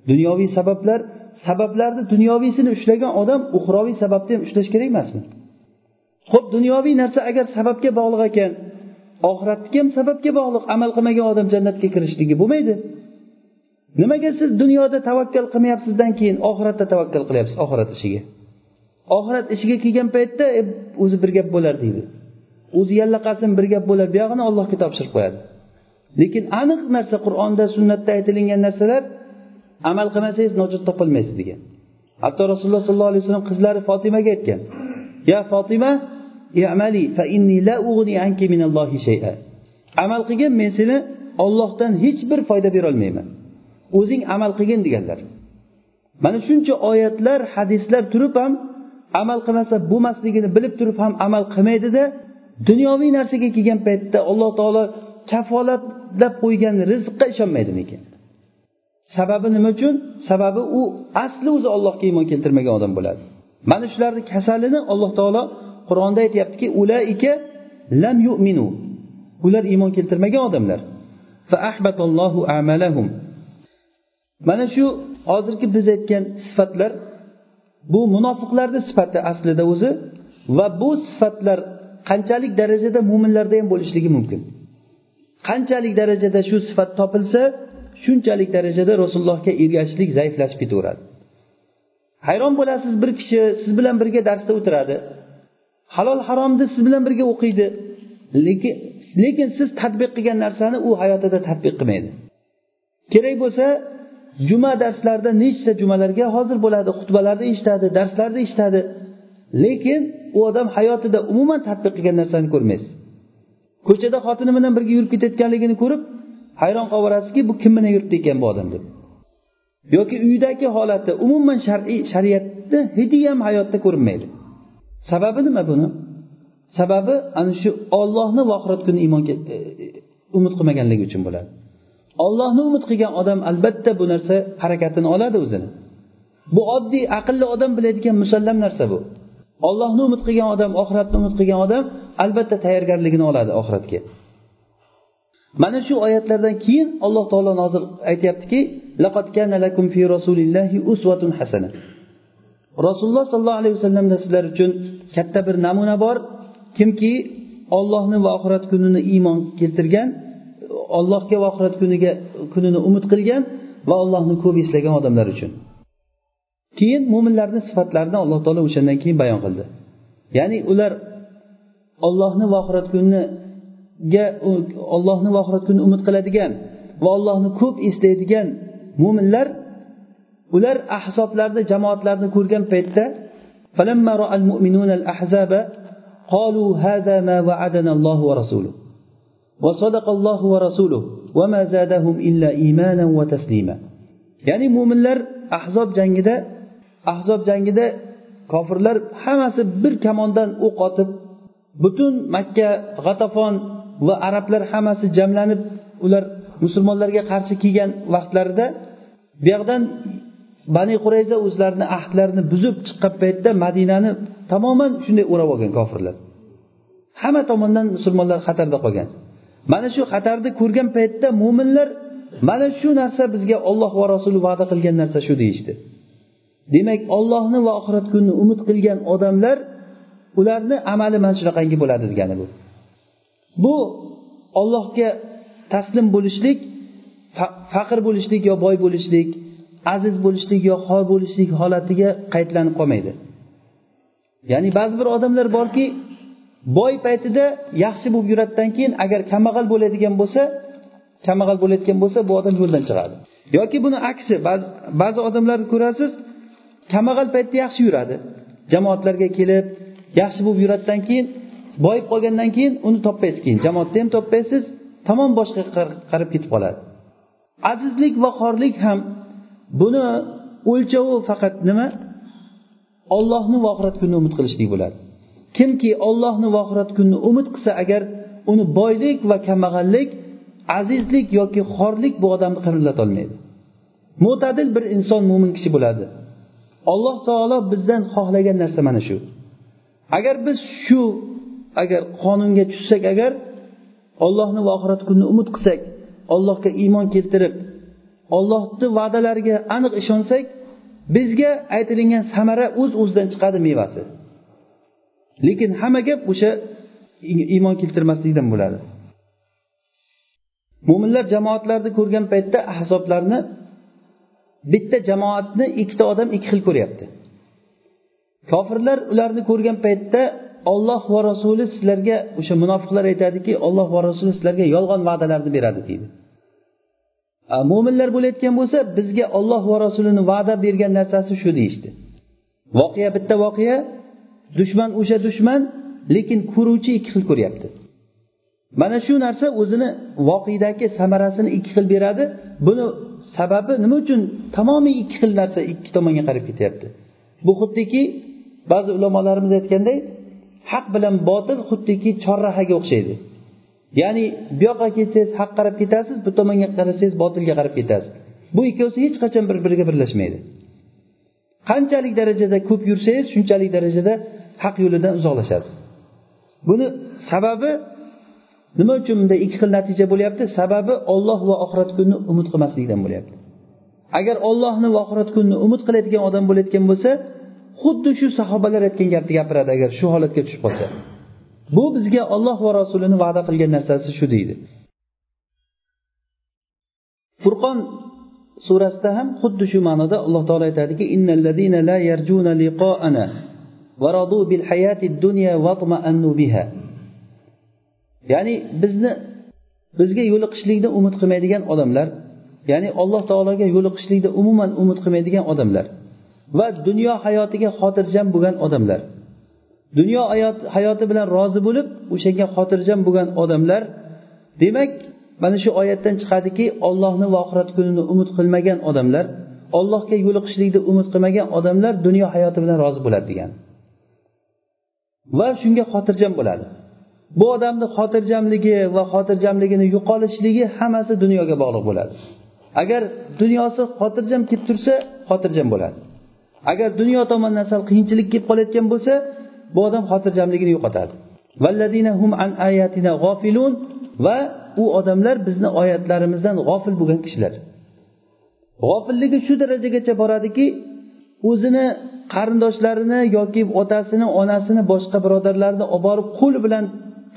Dunyoviy sabablar sabablarni dunyoviysini ushlagan odam uxroviy sababni ham ushlash kerak emasmi? Ho'p dunyoviy narsa agar sababga bog'liq ekan oxiratniki ham sababga bog'liq amal qilmagan odam jannatga kirishligi bo'lmaydi. Nimaga siz dunyoda tavakkal qilmayapsizdan keyin oxiratda tavakkal qilyapsiz oxirat ishiga? Oxirat ishiga kelgan paytda e, o'zi bir gap bo'lar deydi. O'zi yallaqasin bir gap bo'lar buyog'ini allohga topshirib qo'yadi. Lekin aniq narsa qur'onda sunnatda aytilingan narsalar amal qilmasangiz najot topolmaysiz degan. Hatto rasululloh sollallohu alayhi vasallam qizlari fotimaga aytgan ya fotima fa inni la anki minallohi shay'a. Amal qilgin men seni ollohdan hech bir foyda berolmayman o'zing amal qilgin deganlar. Mana shuncha oyatlar hadislar turib ham amal qilmasa bo'lmasligini bilib turib ham amal qilmaydida dunyoviy narsaga kelgan paytda alloh taolo kafolatlab qo'ygan rizqqa ishonmaydi lekin sababi nima uchun? Sababi u asli o'zi allohga iymon keltirmagan odam bo'ladi. Mana shularni kasalini alloh taolo qur'onda aytyaptiki ulaika lam yu'minu. Ular iymon keltirmagan odamlar. Mana shu hozirgi biz aytgan sifatlar bu munofiqlarni sifati aslida o'zi va bu sifatlar qanchalik darajada mo'minlarda ham bo'lishligi mumkin. Qanchalik darajada shu sifat topilsa shunchalik darajada rasulullohga ergashishlik zaiflashib ketaveradi. Hayron bo'lasiz bir kishi siz bilan birga darsda o'tiradi. Halol haromni siz bilan birga o'qiydi. Lekin lekin siz tadbiq qilgan narsani u hayotida tadbiq qilmaydi. Kerak bo'lsa juma darslarida nechta jumalarga hozir bo'ladi? Xutbalarni eshitadi darslarni eshitadi lekin u odam hayotida umuman tadbiq qilgan narsani ko'rmaysiz ko'chada xotini bilan birga yurib ketayotganligini ko'rib hayron qolib qolaverasizki bu kim bilan yuribdi ekan bu odam deb. Yoki uydagi holati umuman shar'iy shariatni hidi ham hayotda ko'rinmaydi. Sababi nima buni? Sababi ana shu ollohni va oxirat kuni iymon e, e, umid qilmaganligi uchun bo'ladi. Ollohni umid qilgan odam albatta bu narsa harakatini oladi o'zini. Bu oddiy aqlli odam biladigan musallam narsa bu. Ollohni umid qilgan odam oxiratni umid qilgan odam albatta tayyorgarligini oladi oxiratga. Mana shu oyatlardan keyin alloh taolo nozil aytyaptiki rasululloh sollallohu alayhi vasallamda sizlar uchun katta bir namuna bor. Kimki ollohni va oxirat kunini iymon keltirgan ollohga va oxirat kuniga kunini umid qilgan va allohni ko'p eslagan odamlar uchun keyin mo'minlarni sifatlarini alloh taolo o'shandan keyin bayon qildi ya'ni ular ollohni va oxirat kuniga ollohni va oxirat kunini umid qiladigan va allohni ko'p eslaydigan mo'minlar ular ahsoblarni jamoatlarni ko'rgan paytda قالوا هذا ما وعدنا الله ورسوله وصدق الله ورسوله وما زادهم إلا إيمانا وتسليما ya'ni mo'minlar ahzob jangida ahzob jangida kofirlar hammasi bir kamondan o'q otib butun makka g'atafon va arablar hammasi jamlanib ular musulmonlarga qarshi kelgan vaqtlarida bu yoqdan bani qurayza o'zlarini ahdlarini buzib chiqqan paytda madinani tamoman shunday o'rab olgan kofirlar hamma tomondan musulmonlar xatarda qolgan Mana shu xatarni ko'rgan paytda mo'minlar mana shu narsa bizga olloh va rasuli va'da qilgan narsa shu deyishdi. Demak ollohni va oxirat kunini umid qilgan odamlar ularni amali mana shunaqangi bo'ladi degani bu. Bu ollohga taslim bo'lishlik faqir bo'lishlik yo boy bo'lishlik aziz bo'lishlik yo xor bo'lishlik holatiga qaytlanib qolmaydi. Ya'ni ba'zi bir odamlar borki boy paytida yaxshi bo'lib yuradidan keyin agar kambag'al bo'ladigan bo'lsa kambag'al bo'layotgan bo'lsa bu odam yo'ldan chiqadi. Yoki buni aksi ba'zi odamlarni ko'rasiz kambag'al paytda yaxshi yuradi. Jamoatlarga kelib yaxshi bo'lib yuradidan keyin boyib qolgandan keyin uni topmaysiz keyin. Jamoatda ham topmaysiz tamom boshqa qarab ketib qoladi. Azizlik va xorlik ham buni o'lchovi faqat nima? Ollohni va oxirat kunini umid qilishlik bo'ladi. Kimki ollohni va oxirat kunini umid qilsa agar uni boylik va kambag'allik azizlik yoki xorlik bu odamni qirillatolmaydi mo'tadil bir inson mo'min kishi bo'ladi. Alloh taolo bizdan xohlagan narsa mana shu. Agar biz shu agar qonunga tushsak agar ollohni va oxirat kunini umid qilsak allohga iymon keltirib ollohni va'dalariga aniq ishonsak bizga aytilingan samara o'z o'zidan chiqadi mevasi. Lekin hamma gap o'sha iymon keltirmaslikdan bo'ladi. Mo'minlar jamoatlarni ko'rgan paytda ahzoblarni bitta jamoatni ikkita odam ikki xil ko'ryapti. Kofirlar ularni ko'rgan paytda olloh va rasuli sizlarga o'sha munofiqlar aytadiki olloh va rasuli sizlarga yolg'on va'dalarni beradi deydi. Mo'minlar bo'layotgan bo'lsa bizga olloh va rasulini va'da bergan narsasi shu deyishdi. Voqea bitta voqea dushman o'sha dushman lekin ko'ruvchi ikki xil ko'ryapti. Mana shu narsa o'zini voqedagi samarasini ikki xil beradi. Buni sababi nima uchun tamomiy ikki xil narsa ikki tomonga qarab ketyapti? Bu xuddiki ba'zi ulamolarimiz aytganday haq bilan botil xuddiki chorrahaga o'xshaydi. Ya'ni bu yoqqa ketsangiz haq qarab ketasiz bu tomonga qarasangiz botilga qarab ketasiz. Bu ikkovsi hech qachon bir biriga birlashmaydi. Qanchalik darajada ko'p yursangiz shunchalik darajada haq yo'lidan uzoqlashasiz. Buni sababi nima uchun bunday ikki xil natija bo'lyapti? Sababi olloh va oxirat kunini umid qilmaslikdan bo'lyapti. Agar ollohni va oxirat kunini umid qiladigan odam bo'layotgan bo'lsa xuddi shu sahobalar aytgan gapni gapiradi agar shu holatga tushib qolsa. Bu bizga olloh va rasulini va'da qilgan narsasi shu deydi. Furqon surasida ham xuddi shu ma'noda alloh taolo aytadiki ya'ni bizni bizga yo'liqishlikni umid qilmaydigan odamlar ya'ni alloh taologa yo'liqishlikni umuman umid qilmaydigan odamlar va dunyo hayotiga xotirjam bo'lgan odamlar. Dunyo hayoti bilan rozi bo'lib o'shanga xotirjam bo'lgan odamlar demak mana shu oyatdan chiqadiki ollohni va oxirat kunini umid qilmagan odamlar ollohga yo'liqishlikni umid qilmagan odamlar dunyo hayoti bilan rozi bo'ladi degan. Va shunga xotirjam bo'ladi. Bu odamni xotirjamligi va xotirjamligini yo'qolishligi hammasi dunyoga bog'liq bo'ladi. Agar dunyosi xotirjam kelib tursa xotirjam bo'ladi. Agar dunyo tomonidan sal qiyinchilik kelib qolayotgan bo'lsa bu odam xotirjamligini yo'qotadi. Va u odamlar bizni oyatlarimizdan g'ofil bo'lgan kishilar. G'ofilligi shu darajagacha boradiki o'zini qarindoshlarini yoki otasini onasini boshqa birodarlarini olib borib qo'l bilan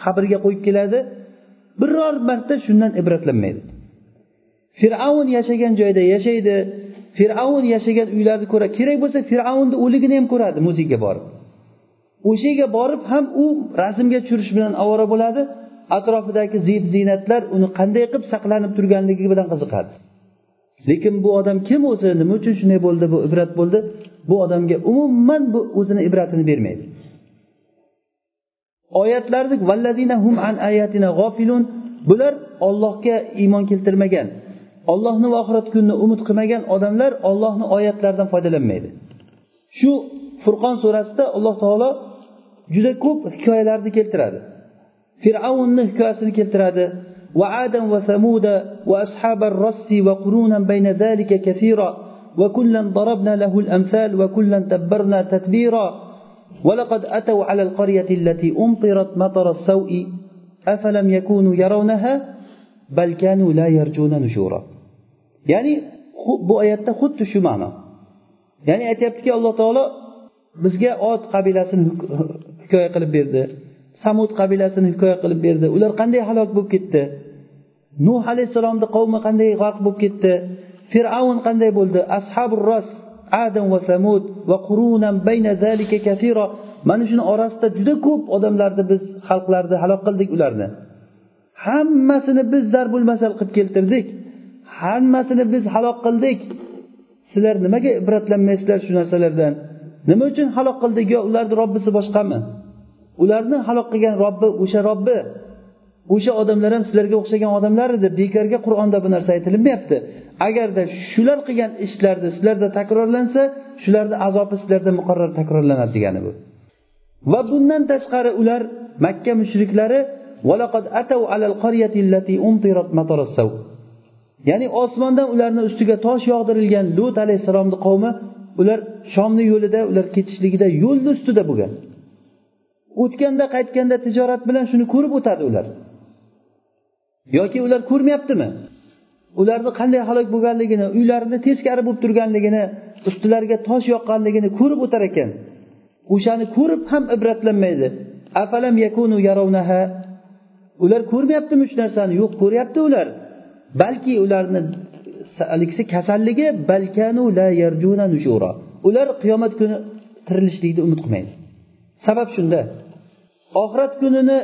qabrga qo'yib keladi. Biror marta shundan ibratlanmaydi. Fir'avn yashagan joyda yashaydi. Fir'avn yashagan uylarni ko'radi kerak bo'lsa fir'avnni o'ligini ham ko'radi muzeyga borib. O'sha yerga borib ham u rasmga tushirish bilan ovora bo'ladi. Atrofidagi zeb ziynatlar uni qanday qilib saqlanib turganligi bilan qiziqadi. Lekin bu odam kim o'zi nima uchun shunday bo'ldi bu ibrat bo'ldi? Bu odamga umuman bu o'zini ibratini bermaydi. Oyatlarni bular ollohga iymon keltirmagan ollohni va oxirat kunini umid qilmagan odamlar ollohni oyatlaridan foydalanmaydi. Shu furqon surasida alloh taolo juda ko'p hikoyalarni keltiradi. Fir'avnni hikoyasini keltiradi. وعادا وثمود وأصحاب الرس وقرونا بين ذلك كثيرا وكلا ضربنا له الأمثال وكلا تبرنا تتبيرا ولقد أتوا على القرية التي أمطرت مطر السوء أفلم يكونوا يرونها؟ بل كانوا لا يرجون نشورا. ya'ni bu oyatda xuddi shu ma'no ya'ni aytyaptiki alloh taolo bizga ot qabilasini hikoya qilib berdi samud qabilasini hikoya qilib berdi ular qanday halok bo'lib ketdi nuh alayhissalomni qavmi qanday g'arq bo'lib ketdi? Fir'avn qanday bo'ldi? Ashabur ros adam va samud va qurunan bayna zalika kafiro mana shuni orasida juda ko'p odamlarni biz xalqlarni halok qildik ularni. Hammasini biz zarbul masal qilib keltirdik. Hammasini biz halok qildik. Sizlar nimaga ibratlanmaysizlar shu narsalardan? Nima uchun halok qildik yo ularni robbisi boshqami? Ularni halok qilgan robbi o'sha robbi. O'sha odamlar ham sizlarga o'xshagan odamlar edi. Bekorga qur'onda bu narsa aytilinmayapti. Agarda shular qilgan ishlarni sizlarda takrorlansa shularni azobi sizlarda muqarrar takrorlanadi degani bu. Va bundan tashqari ular makka mushriklari ya'ni osmondan ularni ustiga tosh yog'dirilgan lut alayhissalomni qavmi ular shomni yo'lida ular ketishligida yo'lni ustida bo'lgan o'tganda qaytganda tijorat bilan shuni ko'rib o'tadi ular. Yoki ular ko'rmayaptimi? Ularni qanday halok bo'lganligini uylarini teskari bo'lib turganligini ustilariga tosh yoqqanligini ko'rib o'tar ekan. O'shani ko'rib ham ibratlanmaydi. Afalam yakunu yarovnaha ular ko'rmayaptimi shu narsani? Yo'q ko'ryapti ular. Balki ularni haligisi kasalligi balkanu la yarjuna nushura. Ular qiyomat kuni tirilishlikni umid qilmaydi. Sabab shunda. Oxirat kunini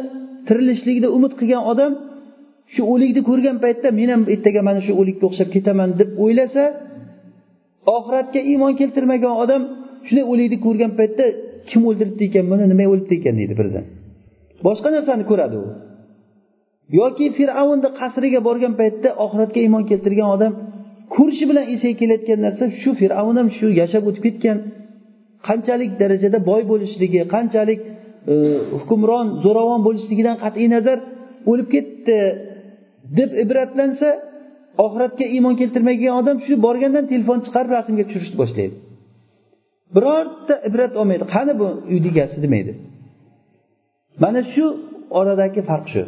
tirilishlikni umid qilgan odam shu o'likni ko'rgan paytda men ham ertaga mana shu o'likka o'xshab ketaman deb o'ylasa oxiratga iymon keltirmagan odam shunday o'likni ko'rgan paytda kim o'ldiribdi ekan buni nima o'libdi ekan deydi birdan. Boshqa narsani ko'radi u. Yoki fir'avnni qasriga borgan paytda oxiratga iymon keltirgan odam ko'rishi bilan esiga kelayotgan narsa shu fir'avn ham shu yashab o'tib ketgan qanchalik darajada boy bo'lishligi qanchalik e, hukmron zo'ravon bo'lishligidan qat'iy nazar o'lib ketdi. Deb ibratlansa oxiratga iymon keltirmagan odam shu borgandan telefon chiqarib rasmga tushirishni boshlaydi. Birorta ibrat olmaydi. Qani bu uyni egasi demaydi. Mana shu oradagi farq shu.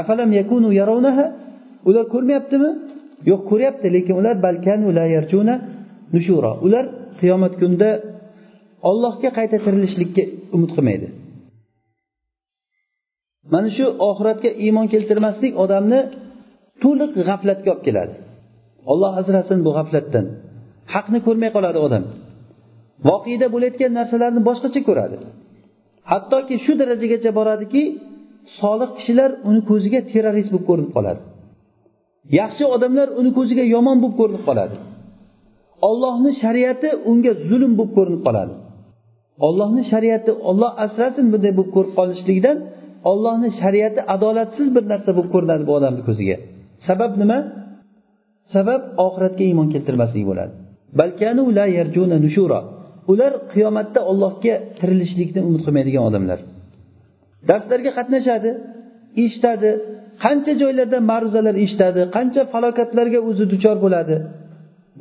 Afalam yakunu yarawnaha? Ular ko'rmayaptimi? Yo'q ko'ryapti lekin ular balkanu nushura. Ular qiyomat kunida ollohga qayta tirilishlikka umid qilmaydi. Mana shu oxiratga iymon keltirmaslik odamni to'liq g'aflatga olib keladi. Olloh asrasin bu g'aflatdan haqni ko'rmay qoladi odam. Voqeda bo'layotgan narsalarni boshqacha ko'radi. Hattoki shu darajagacha boradiki solih kishilar uni ko'ziga terrorist bo'lib ko'rinib qoladi. Yaxshi odamlar uni ko'ziga yomon bo'lib ko'rinib qoladi. Ollohni shariati unga zulm bo'lib ko'rinib qoladi. Ollohni shariati olloh asrasin bunday bo'lib ko'rib qolishlikdan ollohni shariati adolatsiz bir narsa bo'lib ko'rinadi bu odamni ko'ziga. Sabab nima? Sabab oxiratga iymon keltirmaslik bo'ladi. Ular qiyomatda ollohga tirilishlikni umid qilmaydigan odamlar. Darslarga qatnashadi eshitadi qancha joylarda ma'ruzalar eshitadi qancha falokatlarga o'zi duchor bo'ladi.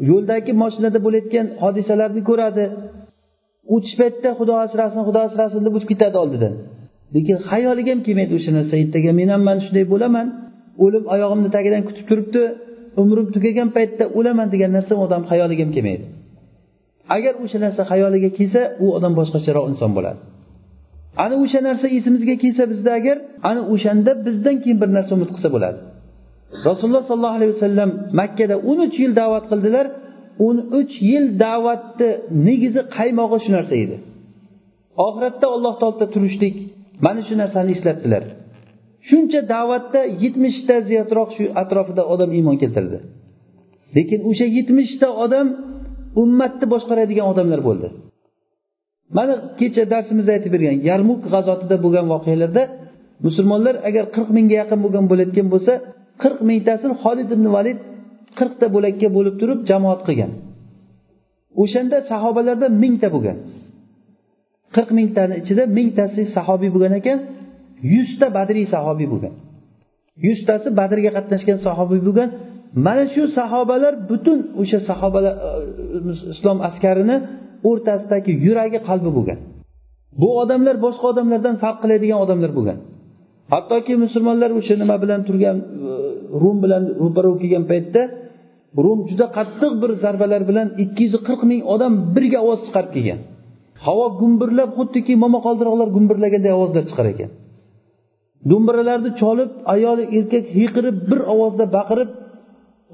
Yo'ldagi mashinada bo'layotgan hodisalarni ko'radi. O'tish paytida xudo asrasin xudo asrasin deb o'tib ketadi oldidan. Lekin xayoliga ham kelmaydi o'sha narsa. Ertaga men ham mana shunday bo'laman. O'lim oyog'imni tagidan kutib turibdi umrim tugagan paytda o'laman degan narsa odam xayoliga ham kelmaydi. Agar o'sha narsa xayoliga kelsa u odam boshqacharoq inson bo'ladi. Ana o'sha narsa esimizga kelsa bizda agar ana o'shanda bizdan keyin bir narsa umid qilsa bo'ladi. Rasululloh sollallohu alayhi vasallam makkada o'n uch yil da'vat qildilar. o'n uch yil da'vatni negizi qaymog'i shu narsa edi. Oxiratda alloh taolo turishlik mana shu narsani eslatdilar shuncha da'vatda yetmishta ziyodroq shu atrofida odam iymon keltirdi. Lekin o'sha yetmishta odam ummatni boshqaradigan odamlar bo'ldi. Mana kecha darsimizda aytib bergan yarmuk g'azotida bo'lgan voqealarda musulmonlar agar qirq mingga yaqin bo'lgan bo'layotgan bo'lsa qirq mingtasini holid ibn valid qirqta bo'lakka bo'lib turib jamoat qilgan. O'shanda sahobalarda mingta bo'lgan. Qirq mingtani ichida mingtasi sahobiy bo'lgan ekan yuzta badriy sahobiy bo'lgan. Yuztasi badrga qatnashgan sahobiy bo'lgan. Mana shu sahobalar butun o'sha sahobalar e, islom askarini o'rtasidagi yuragi qalbi bo'lgan. Bu odamlar boshqa odamlardan farq qiladigan odamlar bo'lgan. Hattoki musulmonlar o'sha nima bilan turgan e, rum bilan ro'para kelgan paytda rum juda qattiq bir zarbalar bilan ikki yuz qirq ming odam birga ovoz chiqarib kelgan. Havo gumburlab xuddiki momaqoldiroqlar gumburlaganday ovozlar chiqar ekan. Do'mbiralarni cholib ayol erkak hiyqirib bir ovozda baqirib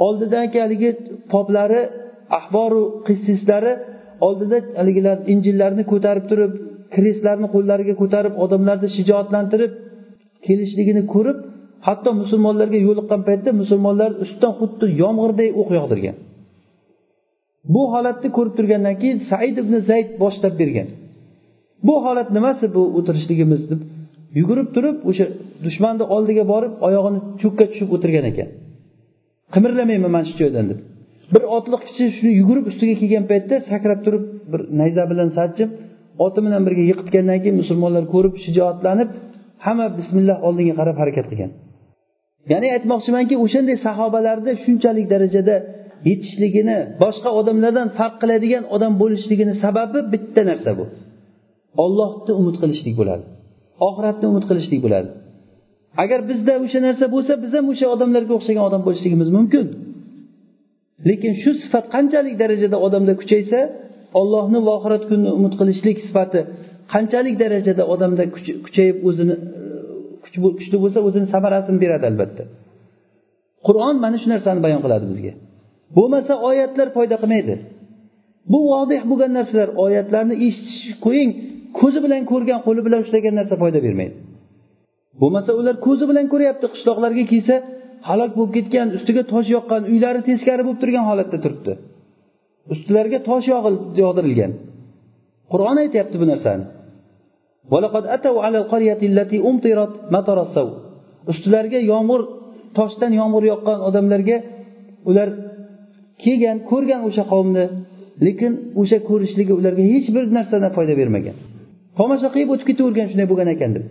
oldidagi haligi poplari ahboru qissislari oldida haligilar injillarni ko'tarib turib krestlarni qo'llariga ko'tarib odamlarni shijoatlantirib kelishligini ko'rib hatto musulmonlarga yo'liqqan paytda musulmonlar ustidan xuddi yomg'irday o'q yog'dirgan. Bu holatni ko'rib turgandan keyin said ibn zayd boshlab bergan. Bu holat nimasi bu o'tirishligimiz deb yugurib turib o'sha dushmanni oldiga borib oyog'ini cho'kka tushib o'tirgan ekan. Qimirlamayman mana shu joydan deb. Bir otliq kishi shuni yugurib ustiga kelgan paytda sakrab turib bir nayza bilan sanchib oti bilan birga yiqitgandan keyin musulmonlar ko'rib shijoatlanib hamma bismillah oldinga qarab harakat qilgan. Ya'ni aytmoqchimanki o'shanday sahobalarni shunchalik darajada yetishligini boshqa odamlardan farq qiladigan odam bo'lishligini sababi bitta narsa bu. Ollohni umid qilishlik bo'ladi. Oxiratni umid qilishlik bo'ladi. Agar bizda o'sha narsa bo'lsa biz ham o'sha odamlarga o'xshagan odam bo'lishligimiz mumkin. Lekin shu sifat qanchalik darajada odamda kuchaysa ollohni va oxirat kunini umid qilishlik sifati qanchalik darajada odamda kuchayib o'zini e, kuchli bo'lsa o'zini samarasini beradi albatta. Qur'on mana shu narsani bayon qiladi bizga. Bo'lmasa oyatlar foyda qilmaydi. Bu vodih bo'lgan narsalar oyatlarni eshitish qo'ying ko'zi bilan ko'rgan qo'li bilan ushlagan narsa foyda bermaydi. Bo'lmasa ular ko'zi bilan ko'ryapti qishloqlarga kelsa halok bo'lib ketgan ustiga tosh yoqqan uylari teskari bo'lib turgan holatda turibdi. Ustilariga tosh yog'dirilgan. Qur'on aytyapti bu narsani. Ustilariga yomg'ir toshdan yomg'ir yoqqan odamlarga ular kelgan ko'rgan o'sha qavmni lekin o'sha ko'rishligi ularga hech bir narsadan foyda bermagan. Tomosha qilib o'tib ketavergan shunday bo'lgan ekan deb.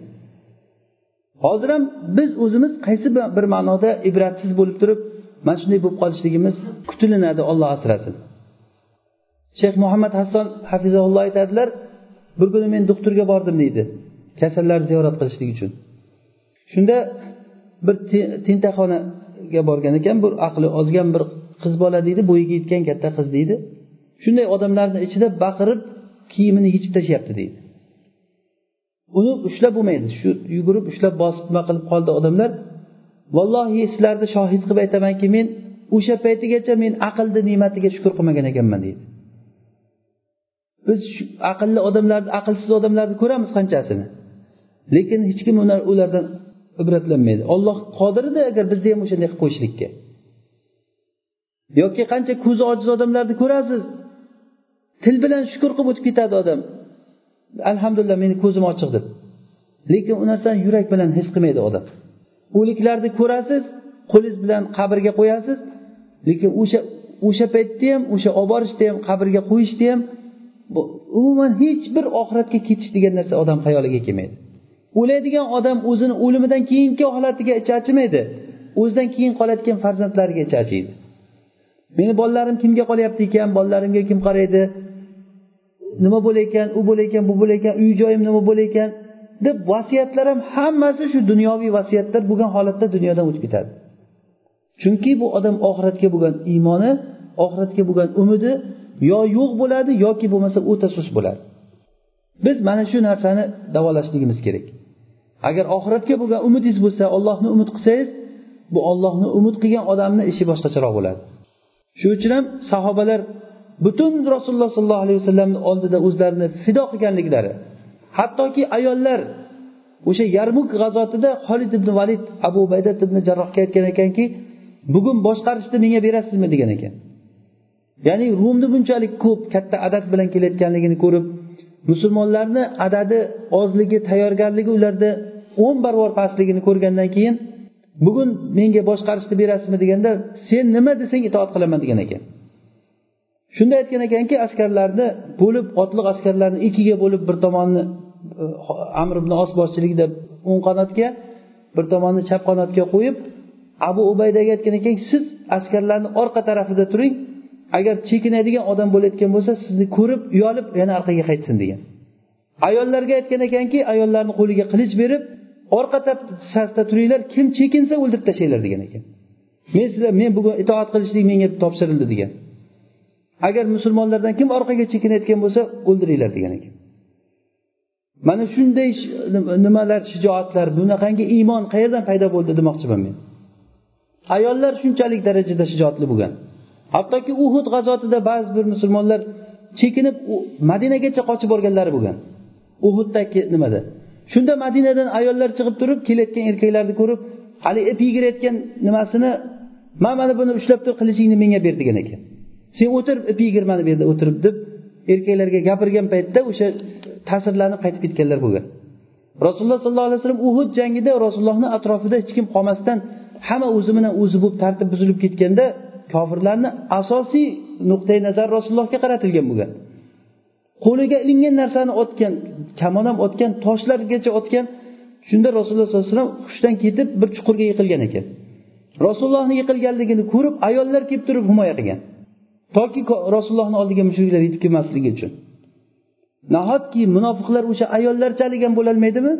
Hozir ham biz o'zimiz qaysi bir ma'noda ibratsiz bo'lib turib mana shunday bo'lib qolishligimiz kutilinadi olloh asrasin. Shayx muhammad hasson hafizaulloh aytadilar bir kuni men doktorga bordim deydi. Kasallarni ziyorat qilishlik uchun. Shunda bir tentakxonaga borgan ekan bir aqli ozgan bir qiz bola deydi bo'yiga yetgan katta qiz deydi. Shunday odamlarni ichida baqirib kiyimini yechib tashlayapti deydi. Uni ushlab bo'lmaydi. Shu yugurib ushlab bosib nima qilib qoldi odamlar. Vallohi sizlarni shohid qilib aytamanki men o'sha paytigacha men aqlni ne'matiga shukur qilmagan ekanman deydi. Biz aqlli odamlarni aqlsiz odamlarni ko'ramiz qanchasini. Lekin hech kim ulardan ibratlanmaydi. Olloh qodir edi agar bizni ham o'shanday qilib qo'yishlikka yoki qancha ko'zi ojiz odamlarni ko'rasiz. Til bilan shukur qilib o'tib ketadi odam. Alhamdulillah meni ko'zim ochiq deb. Lekin u narsani yurak bilan his qilmaydi odam. O'liklarni ko'rasiz qo'lingiz bilan qabrga qo'yasiz lekin o'sha o'sha paytda ham o'sha olib borishda ham qabrga qo'yishda ham umuman hech bir oxiratga ketish degan narsa odam xayoliga kelmaydi. O'laydigan odam o'zini o'limidan keyingi holatiga ichi achimaydi o'zidan keyin qoladigan farzandlariga ichi achiydi meni bolalarim kimga qolyapti ekan bolalarimga kim qaraydi? Nima bo'layotgan u bo'layotgan bu bo'layotgan uy joyim nima bo'layotgan deb vasiyatlar ham hammasi shu dunyoviy vasiyatlar bo'lgan holatda dunyodan o'tib ketadi. Chunki bu odam oxiratga bo'lgan iymoni oxiratga bo'lgan umidi yo yo'q bo'ladi yoki bo'lmasa o'ta sust bo'ladi. Biz mana shu narsani davolashligimiz kerak. Agar oxiratga bo'lgan umidingiz bo'lsa ollohni umid qilsangiz bu ollohni umid qilgan odamni ishi boshqacharoq bo'ladi. Shuning uchun ham sahobalar butun rasululloh sollallohu alayhi vasallamni oldida o'zlarini fido qilganliklari hattoki ayollar o'sha yarmuk g'azotida holid ibn valid abu baydat ibn jarrohga aytgan ekanki bugun boshqarishni menga berasizmi? degan ekan. Ya'ni rumni bunchalik ko'p katta adad bilan kelayotganligini ko'rib musulmonlarni adadi ozligi tayyorgarligi ularda o'n barobar pastligini ko'rgandan keyin bugun menga boshqarishni berasizmi? deganda sen nima desang itoat qilaman degan ekan. Shunda aytgan ekanki askarlarni bo'lib otliq askarlarni ikkiga bo'lib bir tomonni e, amr ibn os boshchiligida o'ng qanotga bir tomonni chap qanotga qo'yib abu ubaydaga aytgan ekanki siz askarlarni orqa tarafida turing agar chekinadigan odam bo'layotgan bo'lsa sizni ko'rib uyalib yana orqaga qaytsin degan. Ayollarga aytgan ekanki ayollarni qo'liga qilich berib orqa safda turinglar kim chekinsa o'ldirib tashlanglar degan ekan. Men sizlar men bugun itoat qilishlik menga topshirildi degan. Agar musulmonlardan kim orqaga chekinayotgan bo'lsa o'ldiringlar degan ekan. Mana shunday nimalar shijoatlar bunaqangi iymon qayerdan paydo bo'ldi demoqchiman men. Ayollar shunchalik darajada shijoatli bo'lgan. Hattoki uhud g'azotida ba'zi bir musulmonlar chekinib madinagacha qochib borganlari bo'lgan. Uhuddagi nimada? Shunda madinadan ayollar chiqib turib kelayotgan erkaklarni ko'rib hali ip yigirayotgan nimasini man mana buni ushlab tur qilichingni menga ber degan ekan. Sen o'tir ip yigirmani bu yerda o'tirib deb erkaklarga gapirgan paytda o'sha ta'sirlanib qaytib ketganlar bo'lgan. Rasululloh sollallohu alayhi vasallam uhud jangida rasulullohni atrofida hech kim qolmasdan hamma o'zi bilan o'zi bo'lib tartib buzilib ketganda kofirlarni asosiy nuqtai nazar rasulullohga qaratilgan bo'lgan. Qo'liga ilingan narsani otgan kamon ham otgan toshlargacha otgan shunda rasululloh sollallohu alayhi vasallam hushdan ketib bir chuqurga yiqilgan ekan. Rasulullohni yiqilganligini ko'rib ayollar kelib turib himoya qilgan. toki rasulullohni oldiga mushriklar yetib kelmasligi uchun nahotki munofiqlar o'sha ayollarchalik ham bo'lolmaydimi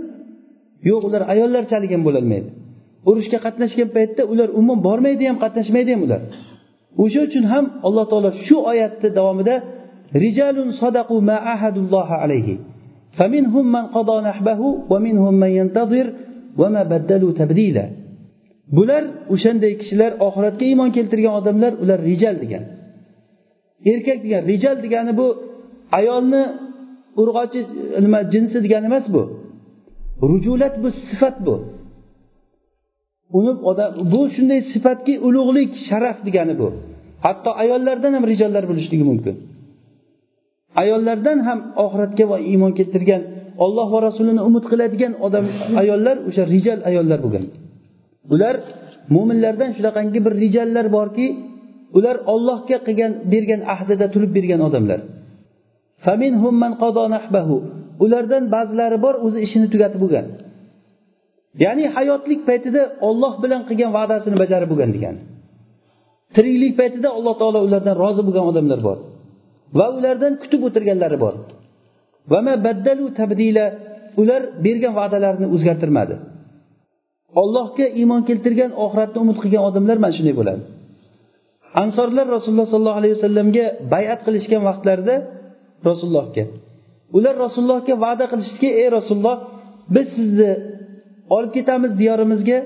yo'q ular ayollarchalik ham bo'lolmaydi urushga qatnashgan paytda ular umuman bormaydi ham qatnashmaydi ham ular o'sha uchun ham alloh taolo shu oyatni davomida rijalun sadaqu ma ahadulloha alayhi فمنهم من قضى نحبه ومنهم من ينتظر وما بدلوا تبديلا bular o'shanday kishilar oxiratga iymon keltirgan odamlar ular rijal degan Erkak degan rijal degani bu ayolni urg'ochi nima jinsi degani emas bu. Rujulat bu sifat bu. Uni odam bu shunday sifatki ulug'lik sharaf degani bu. Hatto ayollardan ham rijollar bo'lishligi mumkin. Ayollardan ham oxiratga va iymon keltirgan olloh va rasulini umid qiladigan odam ayollar o'sha rijal ayollar bo'lgan. Ular mo'minlardan shunaqangi bir rijallar borki ular ollohga qilgan bergan ahdida turib bergan odamlar. Ulardan ba'zilari bor o'zi ishini tugatib bo'lgan. Ya'ni hayotlik paytida olloh bilan qilgan va'dasini bajarib bo'lgan degani tiriklik paytida alloh taolo ulardan rozi bo'lgan odamlar bor. Va ulardan kutib o'tirganlari bor. Ular bergan va'dalarini o'zgartirmadi. Ollohga iymon keltirgan oxiratni umid qilgan odamlar mana shunday bo'ladi. Ansorlar rasululloh sollallohu alayhi vasallamga bayat qilishgan vaqtlarida rasulullohga ular rasulullohga va'da qilishdiki ey rasululloh biz sizni olib ketamiz diyorimizga.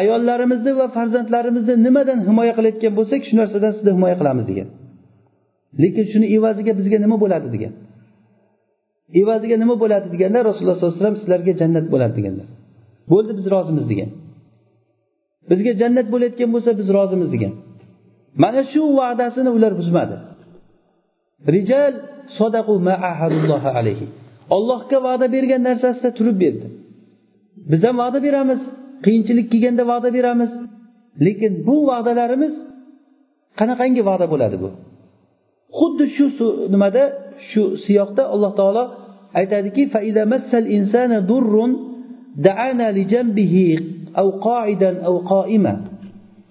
Ayollarimizni va farzandlarimizni nimadan himoya qilayotgan bo'lsak shu narsadan sizni himoya qilamiz degan. Lekin shuni evaziga bizga nima bo'ladi degan. Evaziga nima bo'ladi deganda rasululloh sollallohu alayhi vasallam sizlarga jannat bo'ladi deganlar. Bo'ldi biz rozimiz degan. Bizga jannat bo'layotgan bo'lsa biz rozimiz degan. Mana shu va'dasini ular buzmadi. Rijal alayhi. Ollohga va'da bergan narsasida turib berdi. Biz ham va'da beramiz. Qiyinchilik kelganda va'da beramiz. Lekin bu va'dalarimiz qanaqangi va'da bo'ladi bu? Xuddi shu nimada? Shu siyoqda alloh taolo aytadiki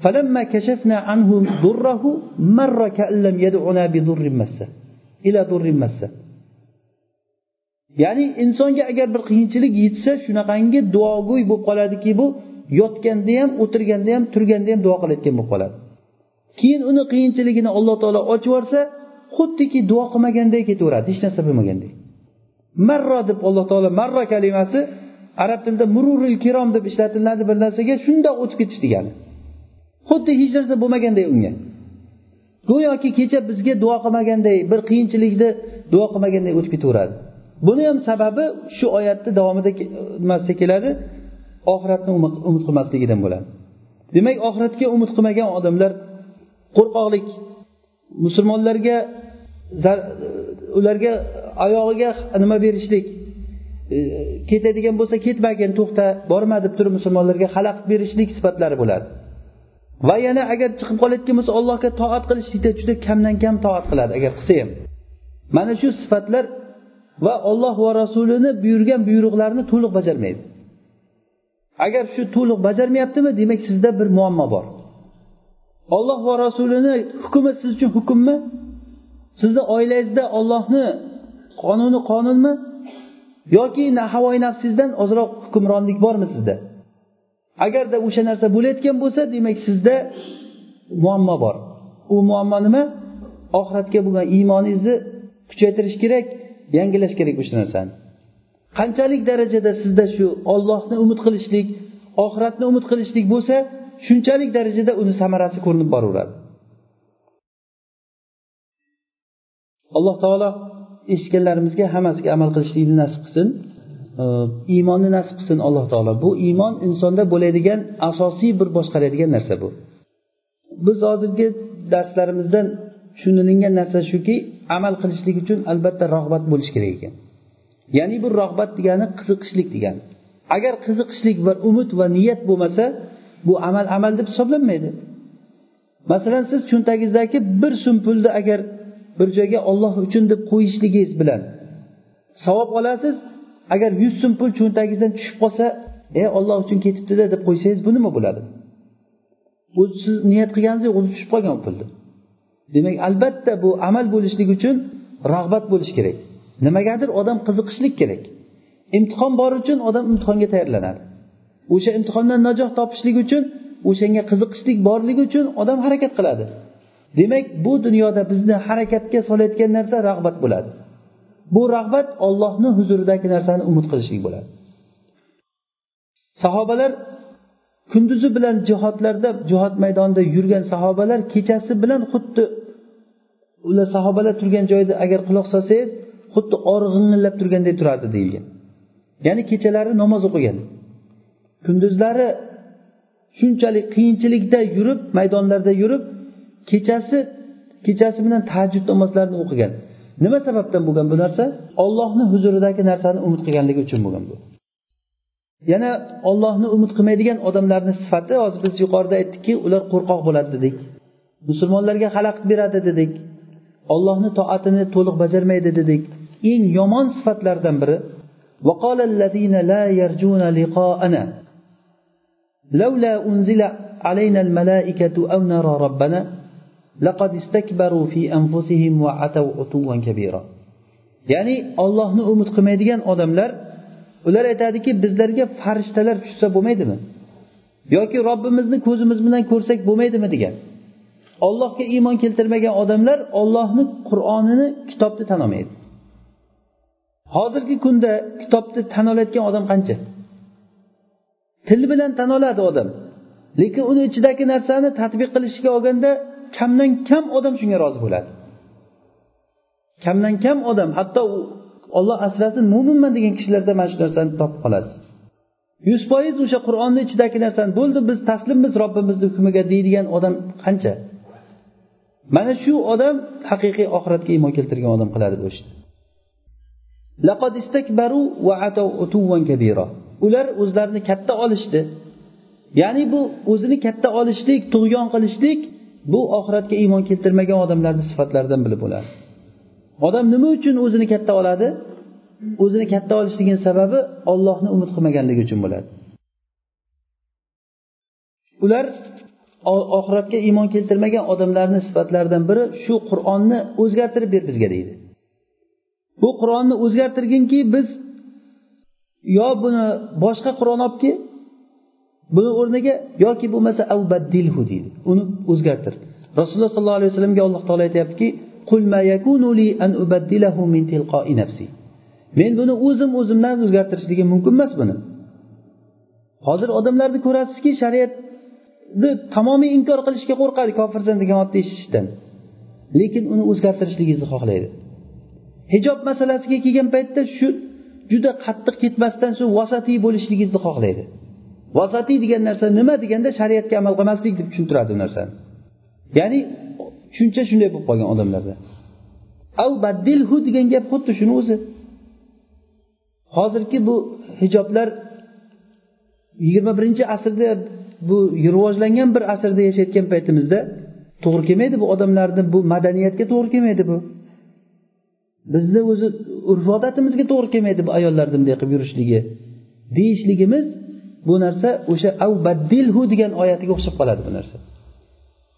فلما كشفنا عنه ضره مر كأن لم يدعنا بضر مسه إلى ضر مسه ya'ni insonga agar bir qiyinchilik yetsa shunaqangi duogo'y bo'lib qoladiki bu yotganda ham o'tirganda ham turganda ham duo qilayotgan bo'lib qoladi keyin uni qiyinchiligini alloh taolo ochib yuborsa xuddiki duo qilmaganday ketaveradi hech narsa bo'lmagandek marro deb alloh taolo marro kalimasi arab tilida mururil kirom deb ishlatiladi bir narsaga shundoq o'tib ketish degani xuddi hech narsa bo'lmaganday unga. Go'yoki kecha bizga duo qilmaganday bir qiyinchilikni duo qilmaganday o'tib ketaveradi. Buni ham sababi shu oyatni davomida nimasida keladi oxiratni umid qilmasligidan bo'ladi. Demak oxiratga umid qilmagan odamlar qo'rqoqlik musulmonlarga ularga oyog'iga nima berishlik e, ketadigan bo'lsa ketmagin to'xta borma deb turib musulmonlarga xalaqit berishlik sifatlari bo'ladi. Va yana agar chiqib qolayotgan bo'lsa allohga toat qilishlikda juda kamdan kam toat qiladi agar qilsa ham mana shu sifatlar va olloh va rasulini buyurgan buyruqlarini to'liq bajarmaydi. Agar shu to'liq bajarmayaptimi demak sizda bir muammo bor. Olloh va rasulini hukmi siz uchun hukmmi? Sizni oilangizda ollohni qonuni qonunmi? Yoki havoyi nafsingizdan ozroq hukmronlik bormi sizda? Agarda o'sha narsa bo'layotgan bo'lsa demak sizda muammo bor. U muammo nima? Oxiratga bo'lgan iymoningizni kuchaytirish kerak yangilash kerak o'sha narsani. Qanchalik darajada sizda shu ollohni umid qilishlik oxiratni umid qilishlik bo'lsa shunchalik darajada uni samarasi ko'rinib boraveradi. Alloh taolo eshitganlarimizga hammasiga amal qilishlikni nasib qilsin. Iymonni nasib qilsin alloh taolo. Bu iymon insonda bo'ladigan asosiy bir boshqaradigan narsa bu. Biz hozirgi darslarimizdan tushunilingan narsa shuki amal qilishlik uchun albatta rag'bat bo'lishi kerak ekan. Ya'ni bu rag'bat degani qiziqishlik degani. Agar qiziqishlik va umid va niyat bo'lmasa bu amal amal deb hisoblanmaydi. Masalan siz cho'ntagingizdagi bir so'm pulni agar bir joyga olloh uchun deb qo'yishligingiz bilan savob olasiz agar yuz so'm pul cho'ntagingizdan tushib qolsa e olloh uchun ketibdida deb qo'ysangiz bu nima bo'ladi? Bu siz niyat qilganingizdek o'zi tushib qolgan u pulni. Demak albatta bu amal bo'lishligi uchun rag'bat bo'lishi kerak. Nimagadir odam qiziqishlik kerak. Imtihon bor uchun odam imtihonga tayyorlanadi. O'sha imtihondan najoh topishlik uchun o'shanga qiziqishlik borligi uchun odam harakat qiladi. Demak bu dunyoda bizni harakatga solayotgan narsa rag'bat bo'ladi. Bu rag'bat ollohni huzuridagi narsani umid qilishlik bo'ladi. Sahobalar kunduzi bilan jihodlarda jihod maydonida yurgan sahobalar kechasi bilan xuddi ular sahobalar turgan joyda agar quloq solsangiz xuddi or turganday turadi deyilgan. Ya'ni kechalari namoz o'qigan. Kunduzlari shunchalik qiyinchilikda yurib maydonlarda yurib kechasi kechasi bilan tahajjud namozlarini o'qigan. nima sababdan bo'lgan bu narsa ollohni huzuridagi narsani umid qilganligi uchun bo'lgan bu yana ollohni umid qilmaydigan odamlarni sifati hozir biz yuqorida aytdikki ular qo'rqoq bo'ladi dedik musulmonlarga xalaqit beradi dedik ollohni toatini to'liq bajarmaydi dedik eng yomon sifatlardan biri وقال الذين لا يرجون لقاءنا لولا أنزل علينا الملائكة أو نرى ربنا لقد استكبروا في أنفسهم وعتوا عتوا كبيرا ya'ni ollohni umid qilmaydigan odamlar ular aytadiki bizlarga farishtalar tushsa bo'lmaydimi yoki robbimizni ko'zimiz bilan ko'rsak bo'lmaydimi degan ollohga iymon keltirmagan odamlar ollohni qur'onini kitobni tan olmaydi hozirgi kunda kitobni tan olayotgan odam qancha til bilan tan oladi odam lekin uni ichidagi narsani tadbiq qilishga olganda kamdan kam odam shunga rozi bo'ladi. Kamdan kam odam hatto u olloh asrasin mo'minman degan kishilarda mana shu narsani topib qolasiz yuz foiz o'sha qur'onni ichidagi narsani bo'ldi biz taslimmiz robbimizni hukmiga deydigan odam qancha? Mana shu odam haqiqiy oxiratga iymon keltirgan odam qiladi bu ishni. Ular o'zlarini katta olishdi. Ya'ni bu o'zini katta olishlik tug'yon qilishlik bu oxiratga iymon keltirmagan odamlarni sifatlaridan biri bo'ladi. Odam nima uchun o'zini katta oladi? O'zini katta olishligini sababi ollohni umid qilmaganligi uchun bo'ladi. Ular oxiratga iymon keltirmagan odamlarni sifatlaridan biri shu qur'onni o'zgartirib ber bizga deydi. Bu qur'onni o'zgartirginki biz yo buni boshqa qur'on olib kel buni o'rniga yoki bo'lmasa avbaddilhu deydi. Uni o'zgartir. Rasululloh sollallohu alayhi vasallamga alloh taolo aytyaptiki men buni o'zim o'zimdan o'zgartirishligim mumkin emas buni. Hozir odamlarni ko'rasizki shariatni tamomiy inkor qilishga qo'rqadi kofirsan degan otni eshitishdan lekin uni o'zgartirishligingizni xohlaydi. Hijob masalasiga kelgan paytda shu juda qattiq ketmasdan shu vasatiy bo'lishligingizni xohlaydi. Vasatiy degan narsa nima deganda shariatga amal qilmaslik deb tushuntiradi u narsani. Ya'ni tushuncha shunday bo'lib qolgan odamlarda. Av baddilhu degan gap xuddi shuni o'zi. Hozirgi bu hijoblar yigirma birinchi asrda bu rivojlangan bir asrda yashayotgan paytimizda to'g'ri kelmaydi bu odamlarni bu madaniyatga to'g'ri kelmaydi bu. Bizni o'zi urf odatimizga to'g'ri kelmaydi bu ayollarni bunday qilib yurishligi. Deyishligimiz bu narsa o'sha avbaddilhu degan oyatiga o'xshab qoladi bu narsa.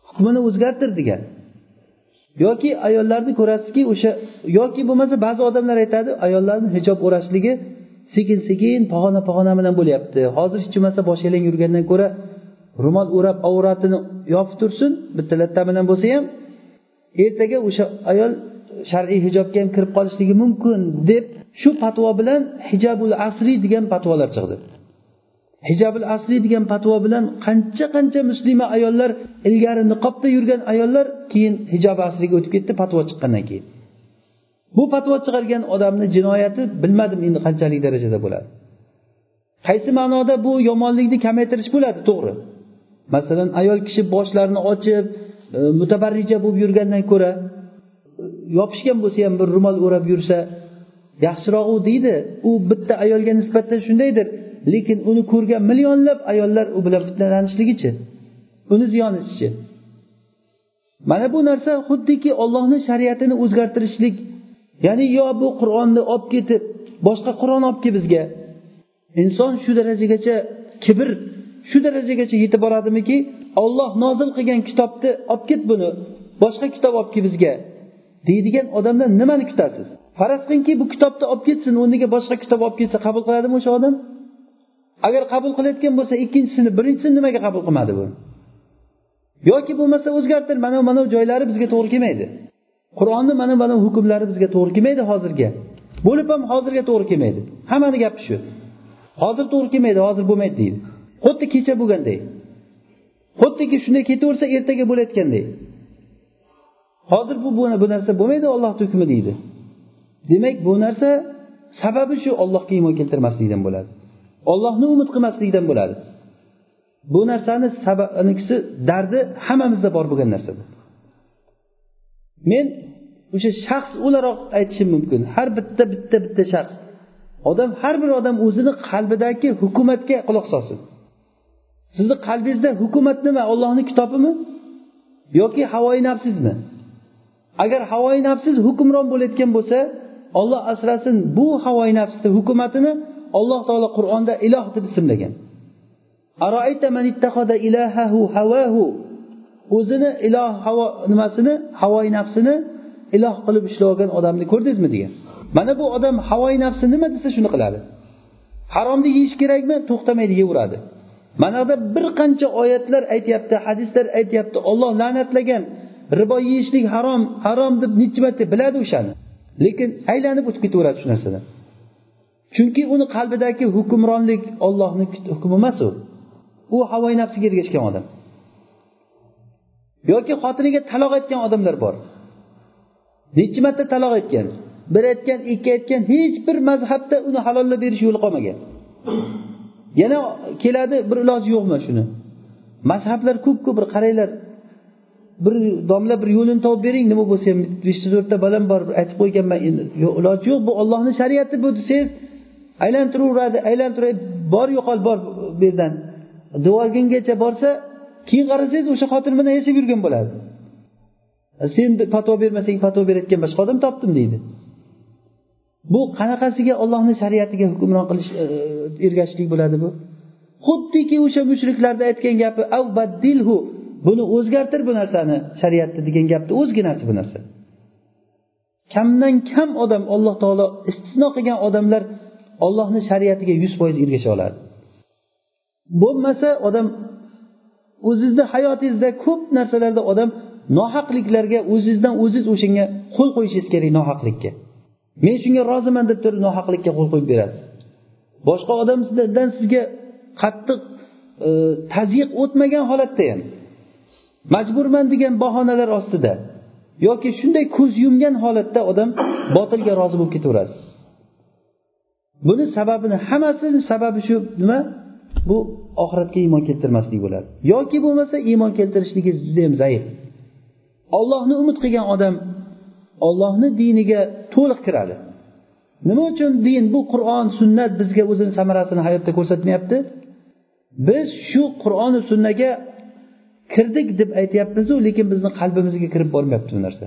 Hukmini o'zgartir degan. Yoki ayollarni ko'rasizki o'sha yoki bo'lmasa ba'zi odamlar aytadi ayollarni hijob o'rashligi sekin sekin pog'ona pog'ona bilan bo'lyapti. Hozir hech bo'lmasa bosh yalang yurgandan ko'ra ro'mol o'rab avratini yopib tursin bitta latta bilan bo'lsa ham ertaga o'sha ayol shar'iy hijobga ham kirib qolishligi mumkin deb shu fatvo bilan hijabul asriy degan fatvolar chiqdi. Hijabul asliy degan fatvo bilan qancha qancha muslima ayollar ilgari niqobda yurgan ayollar keyin hijob asliga o'tib ketdi fatvo chiqqandan keyin. Bu fatvo chiqargan odamni jinoyati bilmadim endi qanchalik darajada bo'ladi. Qaysi ma'noda bu yomonlikni kamaytirish bo'ladi? To'g'ri. Masalan ayol kishi boshlarini ochib e, mutabarrija bo'lib yurgandan ko'ra yopishgan bo'lsa ham bir ro'mol o'rab yursa yaxshirog'u deydi. U bitta ayolga nisbatan shundaydir. Lekin uni ko'rgan millionlab ayollar u bilan fitnalanishligichi? Uni ziyonichi mana bu narsa xuddiki ollohni shariatini o'zgartirishlik ya'ni yo bu qur'onni olib ketib boshqa qur'on olib kel bizga. Inson shu darajagacha kibr shu darajagacha yetib boradimiki olloh nozil qilgan kitobni olib ket buni boshqa kitob olib kel bizga. Deydigan odamdan nimani kutasiz? Faraz qilingki bu kitobni olib ketsin o'rniga boshqa kitob olib kelsa qabul qiladimi o'sha odam? Agar qabul qilayotgan bo'lsa ikkinchisini birinchisini nimaga qabul qilmadi bu? Yoki bo'lmasa o'zgartir mana mana joylari bizga to'g'ri kelmaydi. Qur'onni mana mana hukmlari bizga to'g'ri kelmaydi hozirga. Bo'lib ham hozirga to'g'ri kelmaydi. Hammani gapi shu. Hozir to'g'ri kelmaydi hozir bo'lmaydi deydi. Xuddi kecha bo'lganday. Xuddiki shunday ketaversa ertaga bo'layotganday. Hozir bu bu narsa bo'lmaydi ollohni hukmi deydi. Demak bu narsa sababi shu ollohga iymon keltirmaslikdan bo'ladi. Ollohni umid qilmaslikdan bo'ladi. Bu narsani sababnikisi dardi hammamizda bor bo'lgan narsa bu. Men o'sha shaxs o'laroq aytishim mumkin. Har bitta bitta bitta shaxs. Odam har bir odam o'zini qalbidagi hukumatga quloq solsin. Sizni qalbingizda hukumat nima? Ollohni kitobimi? Yoki havoyi nafsizmi? Agar havoyi nafsiz hukmron bo'layotgan bo'lsa olloh asrasin bu havoyi nafsni hukumatini alloh taolo qur'onda iloh deb ismlagan. O'zini iloh havo nimasini? Havoyi nafsini iloh qilib ushlab olgan odamni ko'rdingizmi degan. Mana bu odam havoyi nafsi nima desa shuni qiladi. Haromni yeyish kerakmi? To'xtamaydi yeyveradi. Mana buyoqda bir qancha oyatlar aytyapti hadislar aytyapti. Olloh la'natlagan. Ribo yeyishlik harom harom deb necha marta biladi o'shani. Lekin aylanib o'tib ketaveradi shu narsadan chunki uni qalbidagi hukmronlik ollohni hukmi emas u. U havoyi nafsiga ergashgan odam. Yoki xotiniga taloq aytgan odamlar bor. Nechi marta taloq aytgan bir aytgan ikki aytgan hech bir mazhabda uni halollab berish yo'li qolmagan. Yana keladi bir iloji yo'qmi shuni? Mazhablar ko'pku bir qaranglar. Bir domla bir yo'lini topib bering nima bo'lsa ham beshta to'rtta balam bor aytib qo'yganman endi yo'q iloji yo'q bu ollohni shariati bu desangiz aylantiraveradi aylantiradi bor yo'qol bor bu yerdan. Devorgingacha borsa keyin qarasangiz o'sha xotin bilan yashab yurgan bo'ladi. Sen fatvo bermasang fatvo berayotgan boshqa odam topdim deydi. Bu qanaqasiga ollohni shariatiga hukmron qilish e, e, ergashishlik bo'ladi bu? Xuddiki o'sha mushriklarni aytgan gapi avbaddilhu buni o'zgartir bu narsani shariatni degan gapni o'zginasi bu narsa. Kamdan kam odam alloh taolo istisno qilgan odamlar ollohni shariatiga yuz foiz ergasha oladi. Bo'lmasa odam o'zizni hayotingizda ko'p narsalarda odam nohaqliklarga o'zizdan o'ziz o'shanga qo'l qo'yishingiz kerak nohaqlikka. Men shunga roziman deb turib nohaqlikka qo'l qo'yib berasiz. Boshqa odamdan sizga qattiq e, tazyiq o'tmagan holatda ham majburman degan bahonalar ostida yoki shunday ko'z yumgan holatda odam botilga rozi bo'lib ketaverasiz. Buni sababini hammasini sababi shu nima? Bu oxiratga iymon keltirmaslik bo'ladi. Yoki bo'lmasa iymon keltirishligingiz judayam zaif. Ollohni umid qilgan odam ollohni diniga to'liq kiradi. Nima uchun din bu qur'on sunnat bizga o'zini samarasini hayotda ko'rsatmayapti? Biz shu qur'oni sunnaga kirdik deb aytyapmizu lekin bizni qalbimizga kirib bormayapti bu narsa.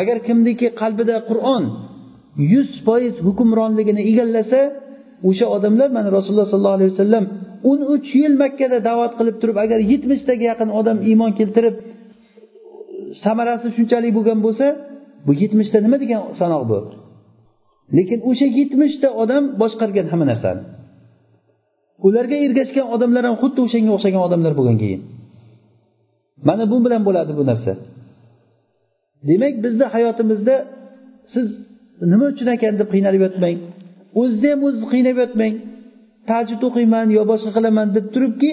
Agar kimniki qalbida qur'on yuz foiz hukmronligini egallasa o'sha odamlar mana rasululloh sollallohu alayhi vasallam o'n uch yil makkada da'vat qilib turib agar yetmishtaga yaqin odam iymon keltirib samarasi shunchalik bo'lgan bo'lsa bu yetmishta nima degan sanoq bu? Lekin o'sha yetmishta odam boshqargan hamma narsani. Ularga ergashgan odamlar ham xuddi o'shanga o'xshagan odamlar bo'lgan keyin. Mana bu bilan bo'ladi bu narsa. Demak bizni hayotimizda siz nima uchun ekan deb qiynalib yotmang. O'zizni ham o'zizni qiynab yotmang. Tajid o'qiyman yo boshqa qilaman deb turibki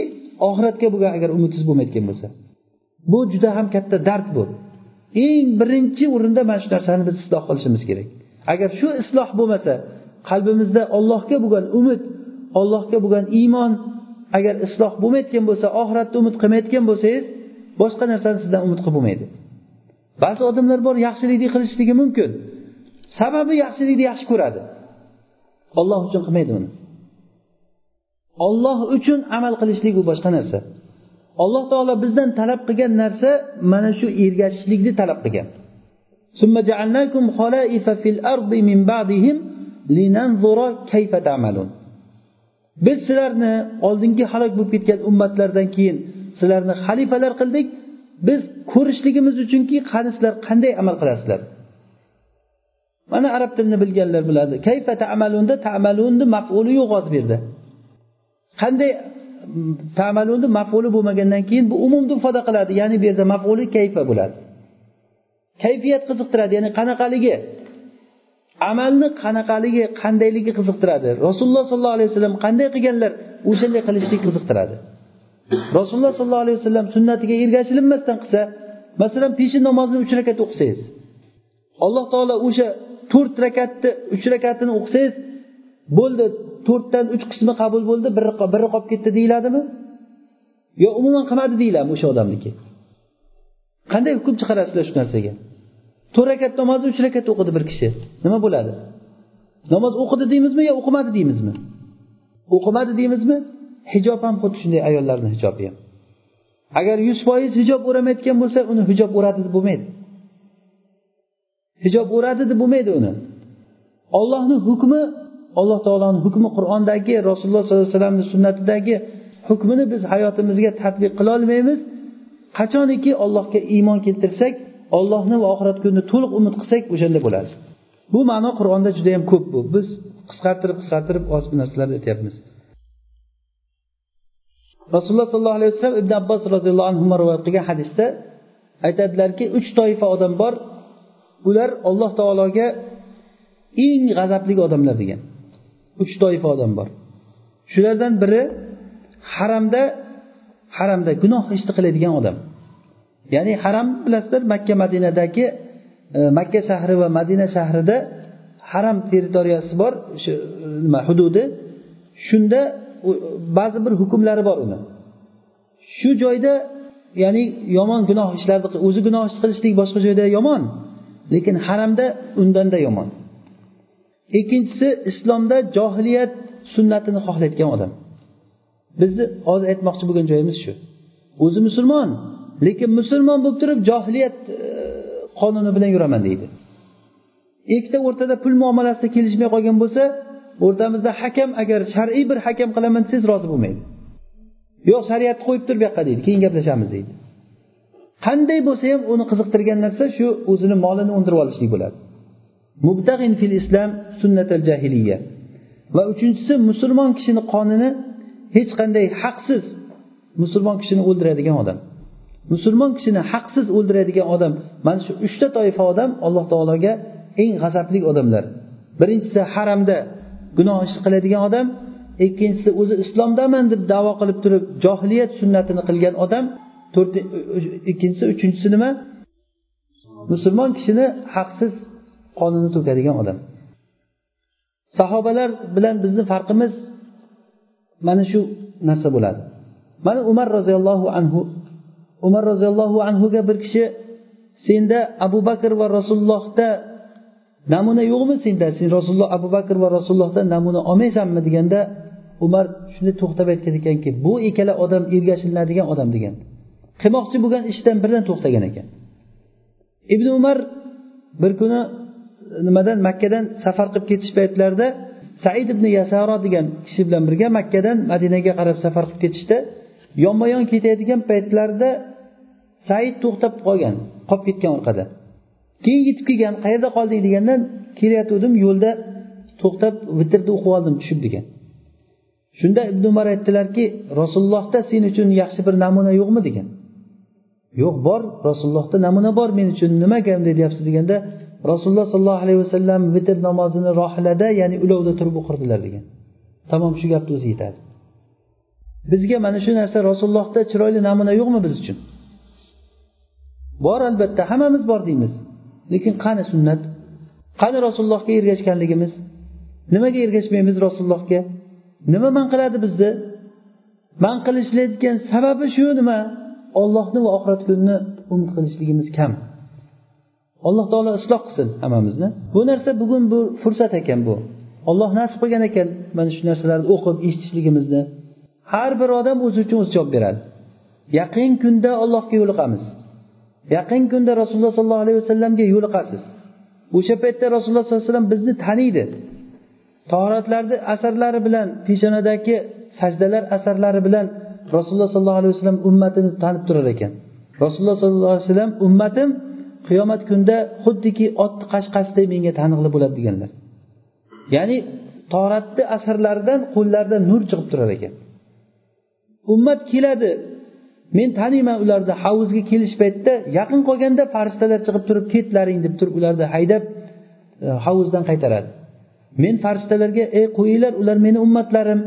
oxiratga bo'lgan agar umidingiz bo'lmayotgan bo'lsa. Bu juda ham katta dard bu. Eng birinchi o'rinda mana shu narsani biz isloh qilishimiz kerak. Agar shu isloh bo'lmasa qalbimizda ollohga bo'lgan umid ollohga bo'lgan iymon agar isloh bo'lmayotgan bo'lsa oxiratda umid qilmayotgan bo'lsangiz boshqa narsani sizdan umid qilib bo'lmaydi. Ba'zi odamlar bor yaxshilikni qilishligi mumkin. Sababi yaxshilikni yaxshi ko'radi. Olloh uchun qilmaydi uni. Olloh uchun amal qilishlik u boshqa narsa. Alloh taolo bizdan talab qilgan narsa mana shu ergashishlikni talab qilgan. Biz sizlarni oldingi halok bo'lib ketgan ummatlardan keyin sizlarni xalifalar qildik. Biz ko'rishligimiz uchunki qani sizlar qanday amal qilasizlar? Mana arab tilini bilganlar biladi. Kayfa tamalunda? Tamalunni mafuli yo'q hozir bu yerda qanday tamalunni mafuli bo'lmagandan keyin bu umumni ifoda qiladi. Ya'ni bu yerda mafuli kayfa bo'ladi? Kayfiyat qiziqtiradi. Ya'ni qanaqaligi? Amalni qanaqaligi qandayligi qiziqtiradi? Rasululloh sollallohu alayhi vasallam qanday qilganlar o'shanday qilishlik qiziqtiradi? Rasululloh sollallohu alayhi vasallam sunnatiga ergashilinmasdan qilsa masalan peshin namozini uch rakat o'qisangiz alloh taolo o'sha to'rt rakatni uch rakatini o'qisangiz bo'ldi to'rtdan uch qismi qabul bo'ldi biri biri qolib ketdi deyiladimi? Yo umuman qilmadi deyiladimi o'sha odamniki? Qanday hukm chiqarasizlar shu narsaga? To'rt rakat namozni uch rakat o'qidi bir kishi. Nima bo'ladi? Namoz o'qidi deymizmi yo o'qimadi deymizmi? O'qimadi deymizmi? Hijob ham xuddi shunday ayollarni hijobi ham. Agar yuz foiz hijob o'ramayotgan bo'lsa uni hijob o'radi deb bo'lmaydi. Hijob o'radi deb bo'lmaydi uni. Ollohni hukmi alloh taoloni hukmi qur'ondagi rasululloh sollallohu alayhi vasallamni sunnatidagi hukmini biz hayotimizga tadbiq qilolmaymiz qachoniki allohga iymon keltirsak ollohni va oxirat kunini to'liq umid qilsak o'shanda bo'ladi. Bu ma'no qur'onda juda yam ko'p bu. Biz qisqartirib qisqartirib oz bir narsalarni aytyapmiz. Rasululloh sollallohu alayhi vasallam ibn abbos roziyallohu anhu rivoyat qilgan hadisda aytadilarki uch toifa odam bor. Ular alloh taologa eng g'azabli odamlar degan. Uch toifa odam bor. Shulardan biri haramda haramda gunoh ishni qiladigan odam. Ya'ni haram bilasizlar makka madinadagi e, makka shahri va madina shahrida haram territoriyasi bor shu e, nima hududi. Shunda ba'zi bir hukmlari bor uni. Shu joyda ya'ni yomon gunoh ishlarni o'zi gunoh ish qilishlik boshqa joyda yomon. Lekin haramda undanda yomon. Ikkinchisi islomda johiliyat sunnatini xohlayotgan odam. Bizni hozir aytmoqchi bo'lgan joyimiz shu. O'zi musulmon lekin musulmon bo'lib turib johiliyat e, qonuni bilan yuraman deydi. Ikkita o'rtada pul muomalasida kelishmay qolgan bo'lsa o'rtamizda hakam agar shar'iy bir hakam qilaman desangiz rozi bo'lmaydi. Yo'q shariatni qo'yib tur bu yoqqa deydi keyin gaplashamiz deydi. Qanday bo'lsa ham uni qiziqtirgan narsa shu o'zini molini undirib olishlik bo'ladi. Mubtag'in fil islam sunnatal jahiliya. Va uchinchisi musulmon kishini qonini hech qanday haqsiz musulmon kishini o'ldiradigan odam. Musulmon kishini haqsiz o'ldiradigan odam mana shu uchta toifa odam alloh taologa eng g'azabli odamlar. Birinchisi haramda gunoh ish qiladigan odam ikkinchisi o'zi islomdaman deb davo qilib turib johiliyat sunnatini qilgan odam ikkinchisi uchinchisi nima? Musulmon kishini haqsiz qonini to'kadigan odam. Sahobalar bilan bizni farqimiz mana shu narsa bo'ladi. Mana umar roziyallohu anhu umar roziyallohu anhuga bir kishi senda abu bakr va rasulullohda namuna yo'qmi senda? Sen rasululloh abu bakr va rasulullohdan namuna olmaysanmi? deganda umar shunday to'xtab aytgan ekanki bu ikkala odam ergashilinadigan odam degan. Qilmoqchi bo'lgan ishidan birdan to'xtagan ekan. Ibn umar bir kuni e, nimadan makkadan safar qilib ketish paytlarida said ibn yasaro degan kishi bilan birga makkadan madinaga qarab safar qilib ketishda yonma yon ketayotgan paytlarida said to'xtab qolgan qolib ketgan orqada. Keyin yetib kelgan qayerda qolding deganda kelayotgandim yo'lda to'xtab vitrni o'qib oldim tushib degan. Shunda ibn umar aytdilarki rasulullohda sen uchun yaxshi bir namuna yo'qmi degan. Yo'q bor rasulullohda namuna bor men uchun nimaga bunday deyapsiz deganda rasululloh sollallohu alayhi vasallam vitr namozini rohilada ya'ni ulovda turib o'qirdilar degan. Tamom shu gapni o'zi yetadi. Bizga mana shu narsa rasulullohda chiroyli namuna yo'qmi biz uchun? Bor albatta hammamiz bor deymiz. Lekin qani sunnat? Qani rasulullohga ergashganligimiz? Nimaga ergashmaymiz rasulullohga? Nima man qiladi bizni man qilishlayotgan sababi shu nima? Ollohni va oxirat kunini umid qilishligimiz kam. Alloh taolo isloh qilsin hammamizni. Bu narsa bugun bu fursat ekan bu. Olloh nasib qilgan ekan mana shu narsalarni o'qib eshitishligimizni. Har bir odam o'zi uchun o'zi javob beradi. Yaqin kunda allohga yo'liqamiz. Yaqin kunda rasululloh sollallohu alayhi vasallamga yo'liqasiz. O'sha paytda rasululloh sollallohu alayhi vasallam bizni taniydi. Toratlarni asarlari bilan peshonadagi sajdalar asarlari bilan rasululloh sollallohu alayhi vasallam ummatini tanib turar ekan. Rasululloh sollallohu alayhi vasallam ummatim qiyomat kunida xuddiki ot qashqashday menga taniqli bo'ladi deganlar. Ya'ni toratni asrlaridan qo'llaridan nur chiqib turar ekan. Ummat keladi. Men taniyman ularni havuzga kelish paytida yaqin qolganda farishtalar chiqib turib ketlaring deb turib ularni haydab e, havuzdan qaytaradi. Men farishtalarga ey qo'yinglar ular meni ummatlarim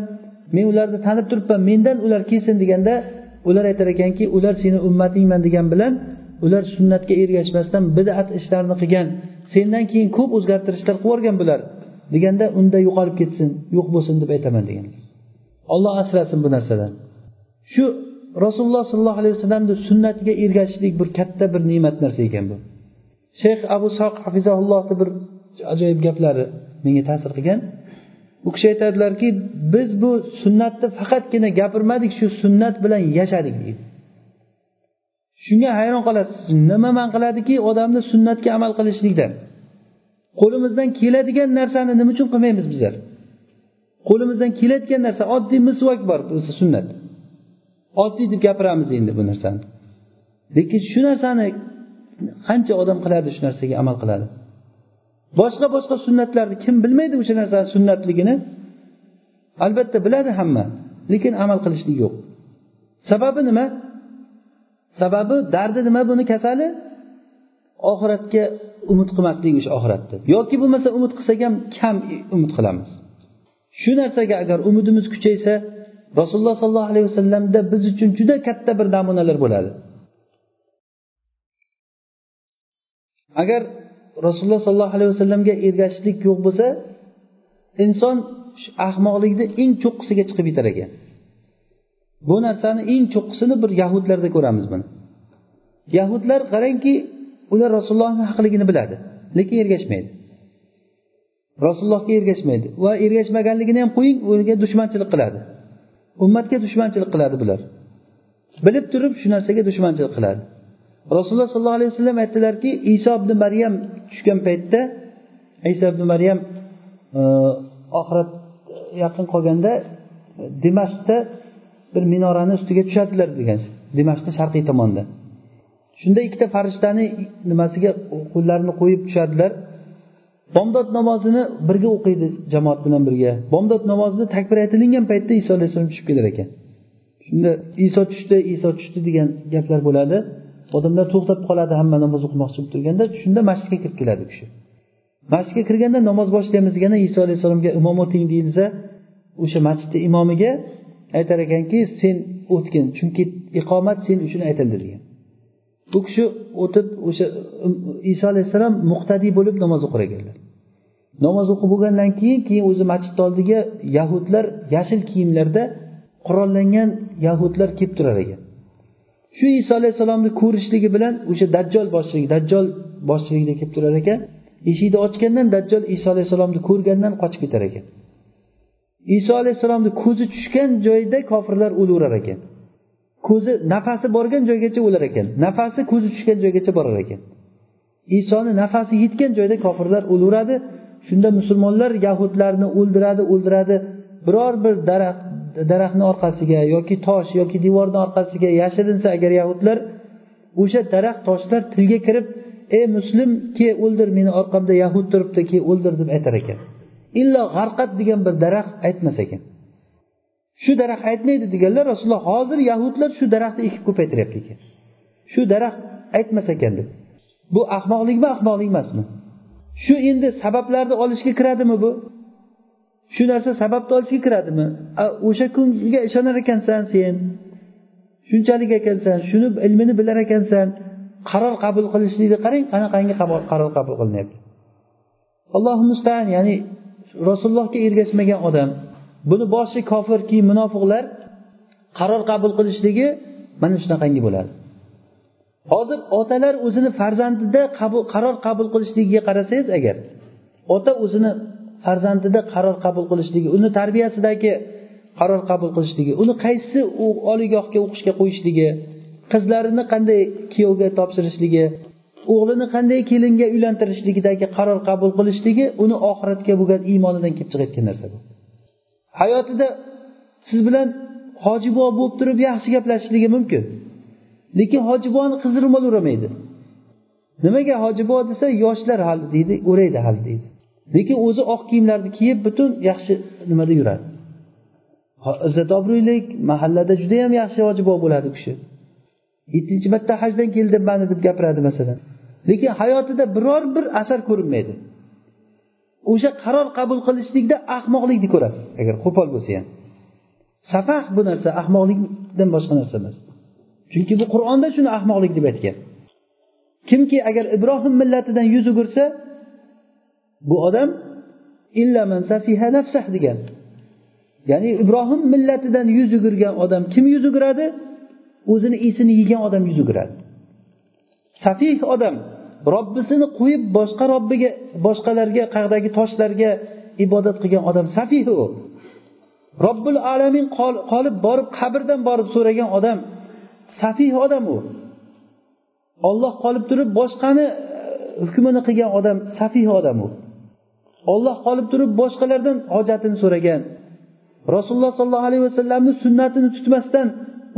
men ularni tanib turibman mendan ular kelsin deganda ular aytar ekanki ular seni ummatingman degan bilan ular sunnatga ergashmasdan bidat ishlarni qilgan sendan keyin ko'p o'zgartirishlar qilib yuborgan bular deganda unda yo'qolib ketsin yo'q bo'lsin deb aytaman degan olloh asrasin bu narsadan. Shu rasululloh sollallohu alayhi vasallamni sunnatiga ergashishlik bir katta bir ne'mat narsa ekan bu. Shayx abu soq hafizaullohni bir ajoyib gaplari menga ta'sir qilgan. U kishi aytadilarki biz bu sunnatni faqatgina gapirmadik shu sunnat bilan yashadik deydi. Shunga hayron qolasiz. Nima man qiladiki odamni sunnatga amal qilishlikdan. Qo'limizdan keladigan narsani nima uchun qilmaymiz bizlar? Qo'limizdan kelayotgan narsa oddiy misvak bor o'zi sunnat. Oddiy deb gapiramiz endi bu narsani. Lekin shu narsani qancha odam qiladi shu narsaga amal qiladi? Boshqa boshqa sunnatlarni kim bilmaydi o'sha narsani sunnatligini? Albatta biladi hamma lekin amal qilishlik yo'q. Sababi nima? Sababi dardi nima buni kasali? Oxiratga umid qilmaslik o'sha oxiratni yoki bo'lmasa umid qilsak ham kam umid qilamiz. Shu narsaga agar umidimiz kuchaysa rasululloh sollallohu alayhi vasallamda biz uchun juda katta bir namunalar bo'ladi. Agar rasululloh sollallohu alayhi vasallamga ergashishlik yo'q bo'lsa inson ahmoqlikni eng cho'qqisiga chiqib yetar ekan. Bu narsani eng cho'qqisini bir yahudlarda ko'ramiz buni yahudlar qarangki ular rasulullohni haqligini biladi lekin ergashmaydi. Rasulullohga ergashmaydi. Va ergashmaganligini ham qo'ying unga dushmanchilik qiladi. Ummatga dushmanchilik qiladi bular. Bilib turib shu narsaga dushmanchilik qiladi. Rasululloh sollallohu alayhi vasallam aytdilarki iso ibn maryam tushgan paytda iso ibn maryam e, oxirat yaqin qolganda dimashqda bir minorani ustiga tushadilar degan dimashqni sharqiy tomonda. Shunda ikkita farishtani nimasiga qo'llarini qo'yib tushadilar. Bomdod namozini birga o'qiydi jamoat bilan birga. Bomdod namozida takbir aytilingan paytda iso alayhissalom tushib kelar ekan. Shunda iso tushdi iso tushdi degan gaplar bo'ladi. Odamlar to'xtab qoladi hamma namoz o'qimoqchi bo'lib turganda. Shunda masjidga kirib keladi u kishi. Masjidga kirganda namoz boshlaymiz deganda iso alayhissalomga imom o'ting deyilsa o'sha masjidni imomiga aytar ekanki sen o'tgin chunki iqomat sen uchun aytildi degan bu kishi o'tib o'sha um, iso alayhissalom muqtadiy bo'lib namoz o'qir ekanlar. Namoz o'qib bo'lgandan keyin keyin o'zi masjidni oldiga yahudlar yashil kiyimlarda qurollangan yahudlar kelib turar ekan. Shu iso alayhissalomni ko'rishligi bilan o'sha dajjol boshchiligi dajjol boshchiligida kelib turar ekan. Eshikni ochgandan dajjol iso alayhissalomni ko'rgandan qochib ketar ekan. Iso alayhissalomni ko'zi tushgan joyda kofirlar o'laverar ekan. Ko'zi nafasi borgan joygacha o'lar ekan. Nafasi ko'zi tushgan joygacha borar ekan. Isoni nafasi yetgan joyda kofirlar o'laveradi shunda musulmonlar yahudlarni o'ldiradi o'ldiradi. Biror bir daraxt daraxtni orqasiga yoki tosh yoki devorni orqasiga yashirinsa agar yahudlar o'sha daraxt toshlar tilga kirib ey muslim ke o'ldir meni orqamda yahud turibdi ke o'ldir deb aytar ekan. Illo g'arqat degan bir daraxt aytmas ekan. Shu daraxt aytmaydi deganlar rasululloh hozir yahudlar shu daraxtni ekib ko'paytiryapti ekan. Shu daraxt aytmas ekan deb. Bu ahmoqlikmi ahmoqlik emasmi? Shu endi sabablarni olishga kiradimi bu? Shu narsa sababni olishga kiradimi? O'sha kunga ishonar ekansan sen. Shunchalik ekansan shuni ilmini bilar ekansan. Qaror qabul qilishlikni qarang qanaqangi qaror qabul qilinyapti. Allohu mustaan ya'ni rasulullohga ergashmagan odam. Buni boshi kofir keyin munofiqlar qaror qabul qilishligi mana shunaqangi bo'ladi. Hozir otalar o'zini farzandida qaror qabul qilishligiga qarasangiz agar ota o'zini farzandida qaror qabul qilishligi uni tarbiyasidagi qaror qabul qilishligi uni qaysi oliygohga o'qishga qo'yishligi qizlarini qanday kuyovga topshirishligi o'g'lini qanday kelinga uylantirishligidagi qaror qabul qilishligi uni oxiratga bo'lgan iymonidan kelib chiqayotgan narsa bu. Hayotida siz bilan hoji buva bo'lib turib yaxshi gaplashishligi mumkin. Lekin hoji buvani qizi nimaga hoji buva desa yoshlar hali deydi o'raydi hali deydi. Lekin o'zi oq kiyimlarni kiyib butun yaxshi nimada yuradi. Izzat obro'lik mahallada judayam yaxshi hoji bo'ladi u kishi. Yettinchi marta hajdan keldim mani deb gapiradi masalan. Lekin hayotida biror bir asar ko'rinmaydi. O'sha qaror qabul qilishlikda ahmoqlikni ko'rasiz agar qo'pol bo'lsa ham. Safah bu narsa ahmoqlikdan boshqa narsa emas. Chunki bu qur'onda shuni ahmoqlik deb aytgan. Kimki agar ibrohim millatidan yuz o'girsa bu odam degan. Ya'ni ibrohim millatidan yuz o'girgan odam kim yuz o'giradi o'zini esini yegan odam yuz o'giradi safih odam robbisini qo'yib boshqa robbiga boshqalarga qayerdagi toshlarga ibodat qilgan odam safih u. Robbil alamin qolib borib qabrdan borib so'ragan odam safih odam u. Olloh qolib turib boshqani e, hukmini qilgan odam safih odam u. olloh qolib turib boshqalardan hojatini so'ragan. Rasululloh sollallohu alayhi vasallamni sunnatini tutmasdan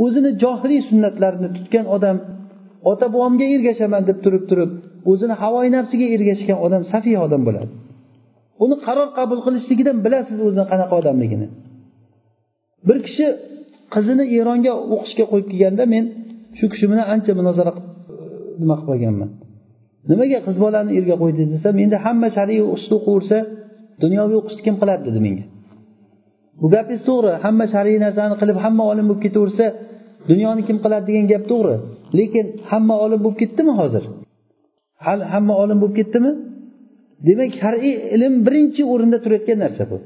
o'zini johiliy sunnatlarini tutgan odam ota bobomga ergashaman deb turib turib o'zini havoyi nafsiga ergashgan odam safiy odam bo'ladi. Uni qaror qabul qilishligidan bilasiz o'zini qanaqa odamligini. Bir kishi qizini eronga o'qishga qo'yib kelganda men shu kishi bilan ancha munozara nima qilib qolganman? Nimaga qiz bolani erga qo'ydi desam endi hamma shar'iy o'qishni o'qiversa dunyoviy o'qishni kim qiladi dedi menga. Bu gapingiz to'g'ri hamma shar'iy narsani qilib hamma olim bo'lib ketaversa dunyoni kim qiladi degan gap to'g'ri. Lekin hamma olim bo'lib ketdimi hozir? Hali hamma olim bo'lib ketdimi? Demak shar'iy ilm birinchi o'rinda turayotgan narsa bu.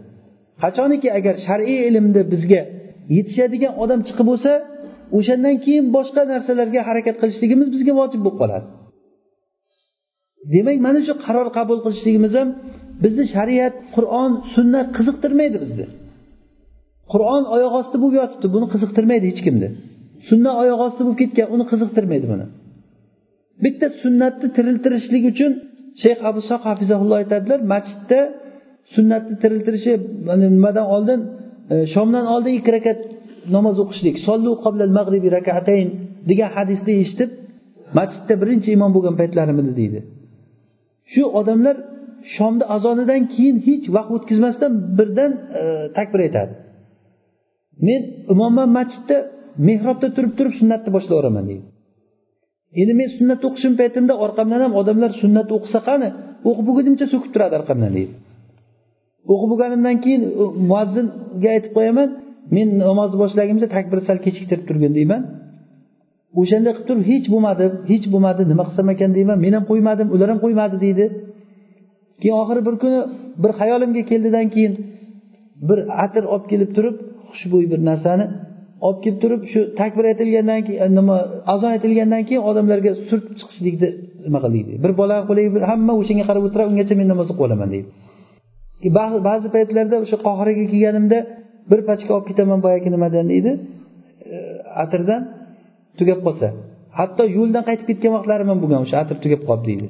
Qachoniki agar shar'iy ilmni bizga yetishadigan odam chiqib bo'lsa o'shandan keyin boshqa narsalarga harakat qilishligimiz bizga vojib bo'lib qoladi. Demak mana shu qaror qabul qilishligimiz ham bizni shariat qur'on sunnat qiziqtirmaydi bizni qur'on oyoq osti bo'lib yotibdi buni qiziqtirmaydi hech kimni sunnat oyoq osti bo'lib ketgan uni qiziqtirmaydi buni bitta sunnatni tiriltirishlik uchun shayx abu soq hafizahulloh aytadilar masjidda sunnatni tiriltirishi nimadan oldin e, shomdan oldin ikki rakat namoz o'qishlik. Sollu qoblal mag'ribi rakatayn degan hadisni eshitib masjidda birinchi imom bo'lgan paytlarim edi deydi. Shu odamlar shomni azonidan keyin hech vaqt o'tkazmasdan birdan e, takbir aytadi. Men imomman masjidda mehrobda turib turib sunnatni boshlayveraman deydi. Endi men sunnat o'qishim paytimda orqamdan ham odamlar sunnat o'qisa qani o'qib bo'lgunimcha so'kib turadi orqamdan deydi. O'qib bo'lganimdan keyin e, muazzinga aytib qo'yaman men namozni boshlagunimcha takbir sal kechiktirib turgin deyman. O'shanday qilib turib hech bo'lmadi hech bo'lmadi nima qilsam ekan deyman men ham qo'ymadim ular ham qo'ymadi deydi. Keyin oxiri bir kuni bir xayolimga keldidan keyin bir atir olib kelib turib xushbo'y bir narsani olib kelib turib shu takbir aytilgandan keyin eh, nima azon aytilgandan keyin odamlarga surtib chiqishlikni nima qildik bir bolani qo'liga hamma o'shanga qarab o'tiradi ungacha men namoz o'qib olaman deydi. Ba'zi paytlarda o'sha qohiraga kelganimda bir pachka olib ketaman boyagi nimadan deydi. Eh, atirdan tugab qolsa. Hatto yo'ldan qaytib ketgan vaqtlarim ham bo'lgan o'sha atir tugab qolib deydi.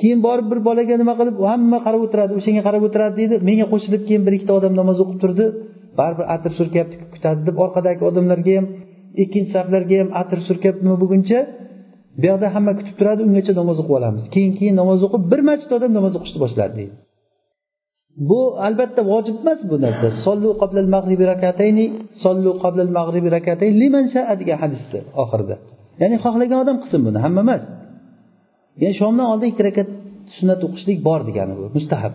Keyin borib bir bolaga nima qilib hamma qarab o'tiradi o'shanga qarab o'tiradi deydi. Menga qo'shilib keyin bir ikkita odam namoz o'qib turdi. Baribir atir surkayapti kutadi deb orqadagi odamlarga ham ikkinchi saflarga ham atir surkab nima bo'lguncha bu yoqda hamma kutib turadi ungacha namoz o'qib olamiz. Keyin keyin namoz o'qib bir masjid odam namoz o'qishni boshladi deydi. Bu albatta vojib emas bu narsa. Sollu qoblal mag'ribi rakatayni sollu qoblal mag'ribi rakatayn liman shaa degan hadisda oxirida. Ya'ni xohlagan odam qilsin buni hamma emas. Ya'ni shomdan oldin ikki rakat sunnat o'qishlik bor degani bu mustahab.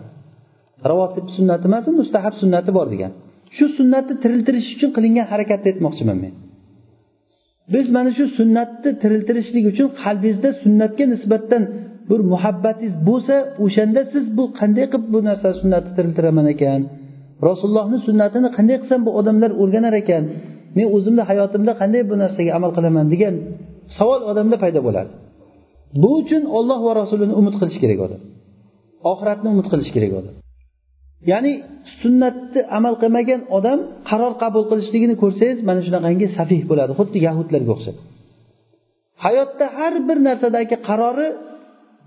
Ravotib sunnati emas mustahab sunnati bor degan. Shu sunnatni tiriltirish uchun qilingan harakatni aytmoqchiman men. Biz mana shu sunnatni tiriltirishlik uchun qalbingizda sunnatga nisbatan bir muhabbatingiz bo'lsa o'shanda siz bu qanday qilib bu narsa sunnatni tiriltiraman ekan? Rasulullohni sunnatini qanday qilsam bu odamlar o'rganar ekan? Men o'zimni hayotimda qanday bu narsaga amal qilaman degan savol odamda paydo bo'ladi. Bu uchun olloh va rasulini umid qilish kerak odam. Oxiratni umid qilish kerak odam. Ya'ni sunnatni amal qilmagan odam qaror qabul qilishligini ko'rsangiz mana shunaqangi safih bo'ladi. Xuddi yahudlarga o'xshab hayotda har bir narsadagi qarori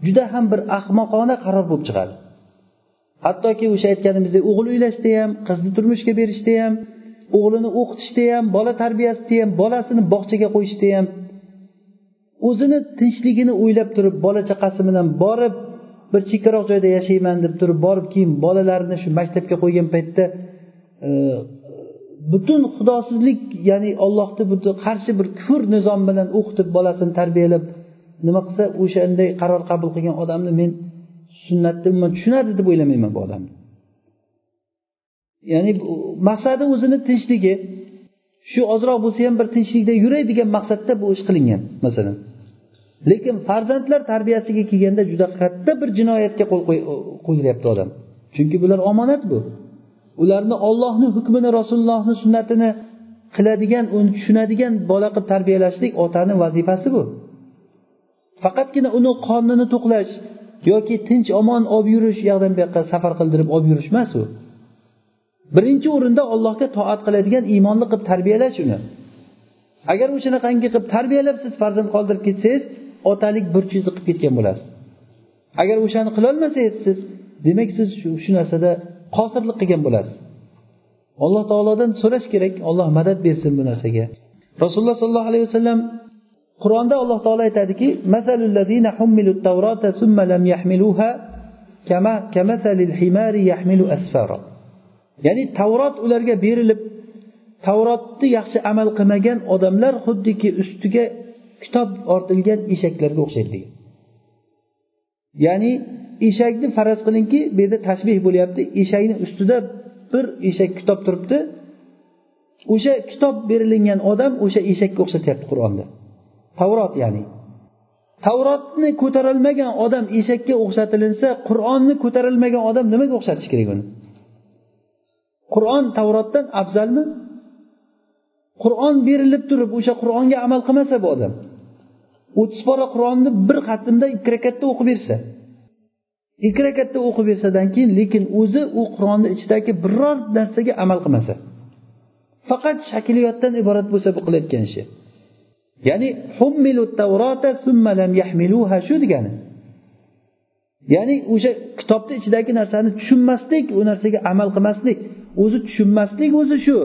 juda ham bir ahmoqona qaror bo'lib chiqadi. Hattoki o'sha aytganimizdek o'g'il uylashda ham qizni turmushga berishda ham o'g'lini o'qitishda ham bola tarbiyasida ham bolasini bog'chaga qo'yishda ham o'zini tinchligini o'ylab turib bola chaqasi bilan borib bir chekkaroq joyda yashayman deb turib borib keyin bolalarini shu maktabga qo'ygan paytda e, butun xudosizlik ya'ni ollohni qarshi bir kufr nizom bilan o'qitib bolasini tarbiyalab nima qilsa o'shanday qaror qabul qilgan odamni men sunnatni umuman tushunadi deb o'ylamayman bu odamni. Ya'ni maqsadi o'zini tinchligi shu ozroq bo'lsa ham bir tinchlikda yuray degan maqsadda bu ish qilingan masalan. Lekin farzandlar tarbiyasiga kelganda juda katta bir jinoyatga qo'l qo'yilyapti odam. Chunki bular omonat bu. Ularni ollohni hukmini rasulullohni sunnatini qiladigan uni tushunadigan bola qilib tarbiyalashlik otani vazifasi bu. Faqatgina uni qornini to'qlash yoki tinch omon olib yurish u yoqdan bu yoqqa safar qildirib olib yurish emas u. Birinchi o'rinda allohga toat qiladigan iymonli qilib tarbiyalash uni. Agar o'shanaqangi qilib tarbiyalab siz farzand qoldirib ketsangiz otalik burchingizni qilib ketgan bo'lasiz. Agar o'shani qilolmasangiz siz demak siz shu narsada qosirlik qilgan bo'lasiz. Alloh taolodan so'rash kerak olloh madad bersin bu narsaga. Rasululloh sollallohu alayhi vasallam qur'onda alloh taolo aytadiki ya'ni tavrot ularga berilib tavrotni yaxshi amal qilmagan odamlar xuddiki ustiga kitob ortilgan eshaklarga o'xshaydi degan. Ya'ni eshakni faraz qilingki bu yerda tashbih bo'lyapti eshakni ustida bir eshak kitob turibdi. O'sha kitob berilingan odam o'sha eshakka o'xshatyapti qur'onda. Tavrot ya'ni. Tavrotni ko'tarolmagan odam eshakka o'xshatilinsa qur'onni ko'tarolmagan odam nimaga o'xshatish kerak uni? Qur'on tavrotdan afzalmi? Qur'on berilib turib o'sha qur'onga amal qilmasa bu odam o'ttiz pora qur'onni bir xatmda ikki rakatda o'qib bersa. Ikki rakatda o'qib bersadan keyin lekin o'zi u qur'onni ichidagi biror narsaga amal qilmasa. Faqat shakliyotdan iborat bo'lsa bu qilayotgan ishi. Ya'ni shu degani. Ya'ni o'sha kitobni ichidagi narsani tushunmaslik u narsaga amal qilmaslik. O'zi tushunmaslik o'zi shu.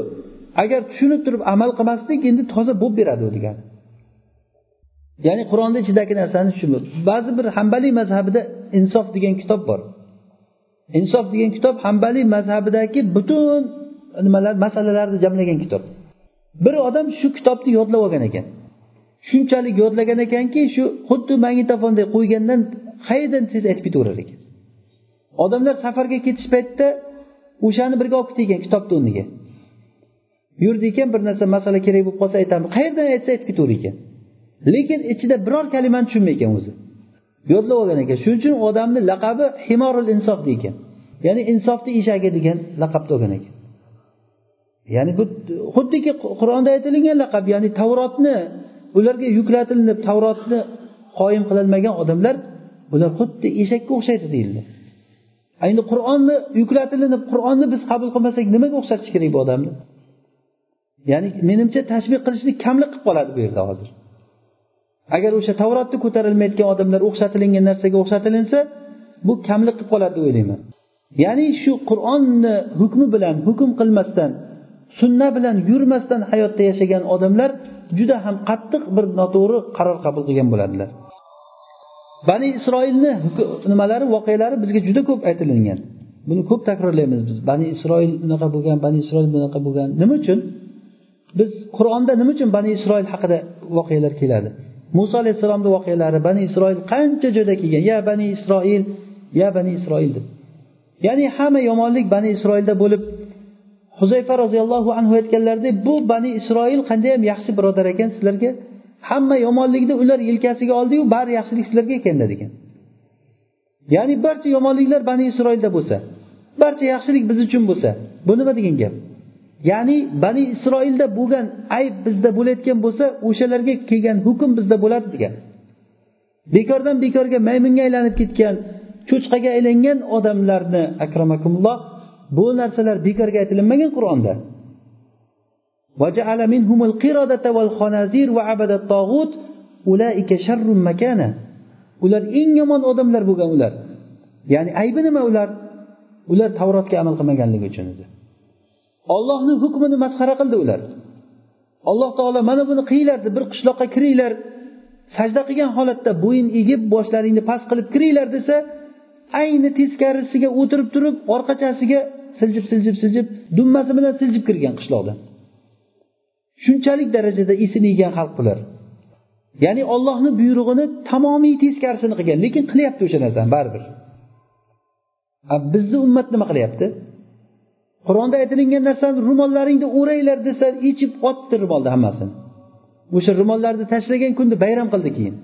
Agar tushunib turib amal qilmaslik endi toza bo'lib beradi u degani. Ya'ni qur'onni ichidagi narsani tushunib ba'zi bir hambaliy mazhabida insof degan kitob bor. Insof degan kitob hambaliy mazhabidagi butun nimalar masalalarni jamlagan kitob. Bir odam shu kitobni yodlab olgan ekan. Shunchalik yodlagan ekanki shu xuddi magnitofonday qo'ygandan qayerdan tez aytib ketaverar ekan? Odamlar safarga ketish paytida o'shani birga olib ketgan kitobni o'rniga. Yurdi ekan bir narsa masala kerak bo'lib qolsa aytamiz. Qayerdan aytsa aytib ketaverar ekan. Lekin ichida biror kalimani tushunmaykan o'zi. Yodlab olgan ekan. Shuning uchun odamni laqabi himorul insof deykan ya'ni insofni eshagi degan laqabni olgan ekan. Ya'ni bu xuddiki qur'onda aytilgan laqab ya'ni tavrotni ularga yuklatilinib tavrotni qoyim qilolmagan odamlar bular xuddi eshakka o'xshaydi deyildi. Endi qur'onni yuklatilinib qur'onni biz qabul qilmasak nimaga o'xshatish kerak bu odamni? Ya'ni menimcha tashbih qilishni kamlik qilib qoladi bu yerda hozir. Agar o'sha tavrotni ko'tarilmayotgan odamlar o'xshatilingan narsaga o'xshatilinsa bu kamlik qilib qoladi deb o'ylayman. Ya'ni shu qur'onni hukmi bilan hukm qilmasdan sunna bilan yurmasdan hayotda yashagan odamlar juda ham qattiq bir noto'g'ri qaror qabul qilgan bo'ladilar. Bani isroilni nimalari voqealari bizga juda ko'p aytilingan. Buni ko'p takrorlaymiz biz. Bani isroil bunaqa bo'lgan bani isroil bunaqa bo'lgan. Nima uchun? Biz qur'onda nima uchun bani isroil haqida voqealar keladi? Muso alayhissalomni voqealari bani isroil qancha joyda kelgan? Ya bani isroil ya bani isroil deb. Ya'ni hamma yomonlik bani isroilda bo'lib huzayfa roziyallohu anhu aytganlaridek bu bani isroil qandayyam yaxshi birodar ekan? Sizlarga hamma yomonlikni ular yelkasiga oldiyu bari yaxshilik sizlarga ekan degan ya'ni barcha yomonliklar bani isroilda bo'lsa barcha yaxshilik biz uchun bo'lsa bu nima degan gap? Ya'ni bani isroilda bo'lgan ayb bizda bo'layotgan bo'lsa o'shalarga kelgan hukm bizda bo'ladi degan. Bekordan bekorga maymunga aylanib ketgan cho'chqaga aylangan odamlarni akramakumulloh bu narsalar bekorga aytilinmagan qur'onda. Ular eng yomon odamlar bo'lgan ular. Ya'ni aybi nima ular? Ular tavrotga amal qilmaganligi uchun edi. Ollohni hukmini masxara qildi ular. Alloh taolo mana buni qilinglar deb bir qishloqqa kiringlar. Sajda qilgan holatda bo'yin egib boshlaringni past qilib kiringlar desa ayni teskarisiga o'tirib turib orqachasiga siljib siljib siljib dummasi bilan siljib kirgan qishloqdan shunchalik darajada esini yegan xalq bular ya'ni ollohni buyrug'ini tamomiy teskarisini qilgan lekin qilyapti o'sha narsani baribir. Bizni ummat nima qilyapti? Qur'onda aytilingan narsani ro'mollaringni o'ranglar desa ichib otdi ro'molni hammasini. O'sha ro'mollarni tashlagan kunni bayram qildi keyin.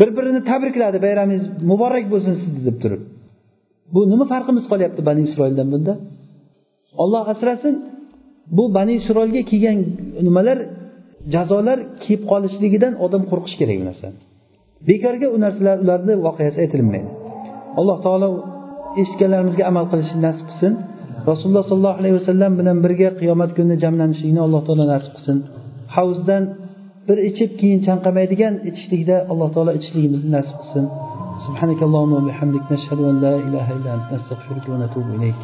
Bir birini tabrikladi bayramingiz muborak bo'lsin sizni deb turib. Bu nima farqimiz qolyapti bani isroildan bunda? olloh asrasin bu bani isroilga kelgan nimalar jazolar kelib qolishligidan odam qo'rqishi kerak bu narsani bekorga u narsalar ularni voqeasi aytilinmaydi alloh taolo eshitganlarimizga amal qilishni nasib qilsin rasululloh sollallohu alayhi vasallam bilan birga qiyomat kunida jamlanishlikni alloh taolo nasib qilsin havzdan bir ichib keyin chanqamaydigan ichishlikda alloh taolo ichishligimizni nasib qilsin سبحانك اللهم وبحمدك نشهد أن لا إله إلا أنت نستغفرك ونتوب إليك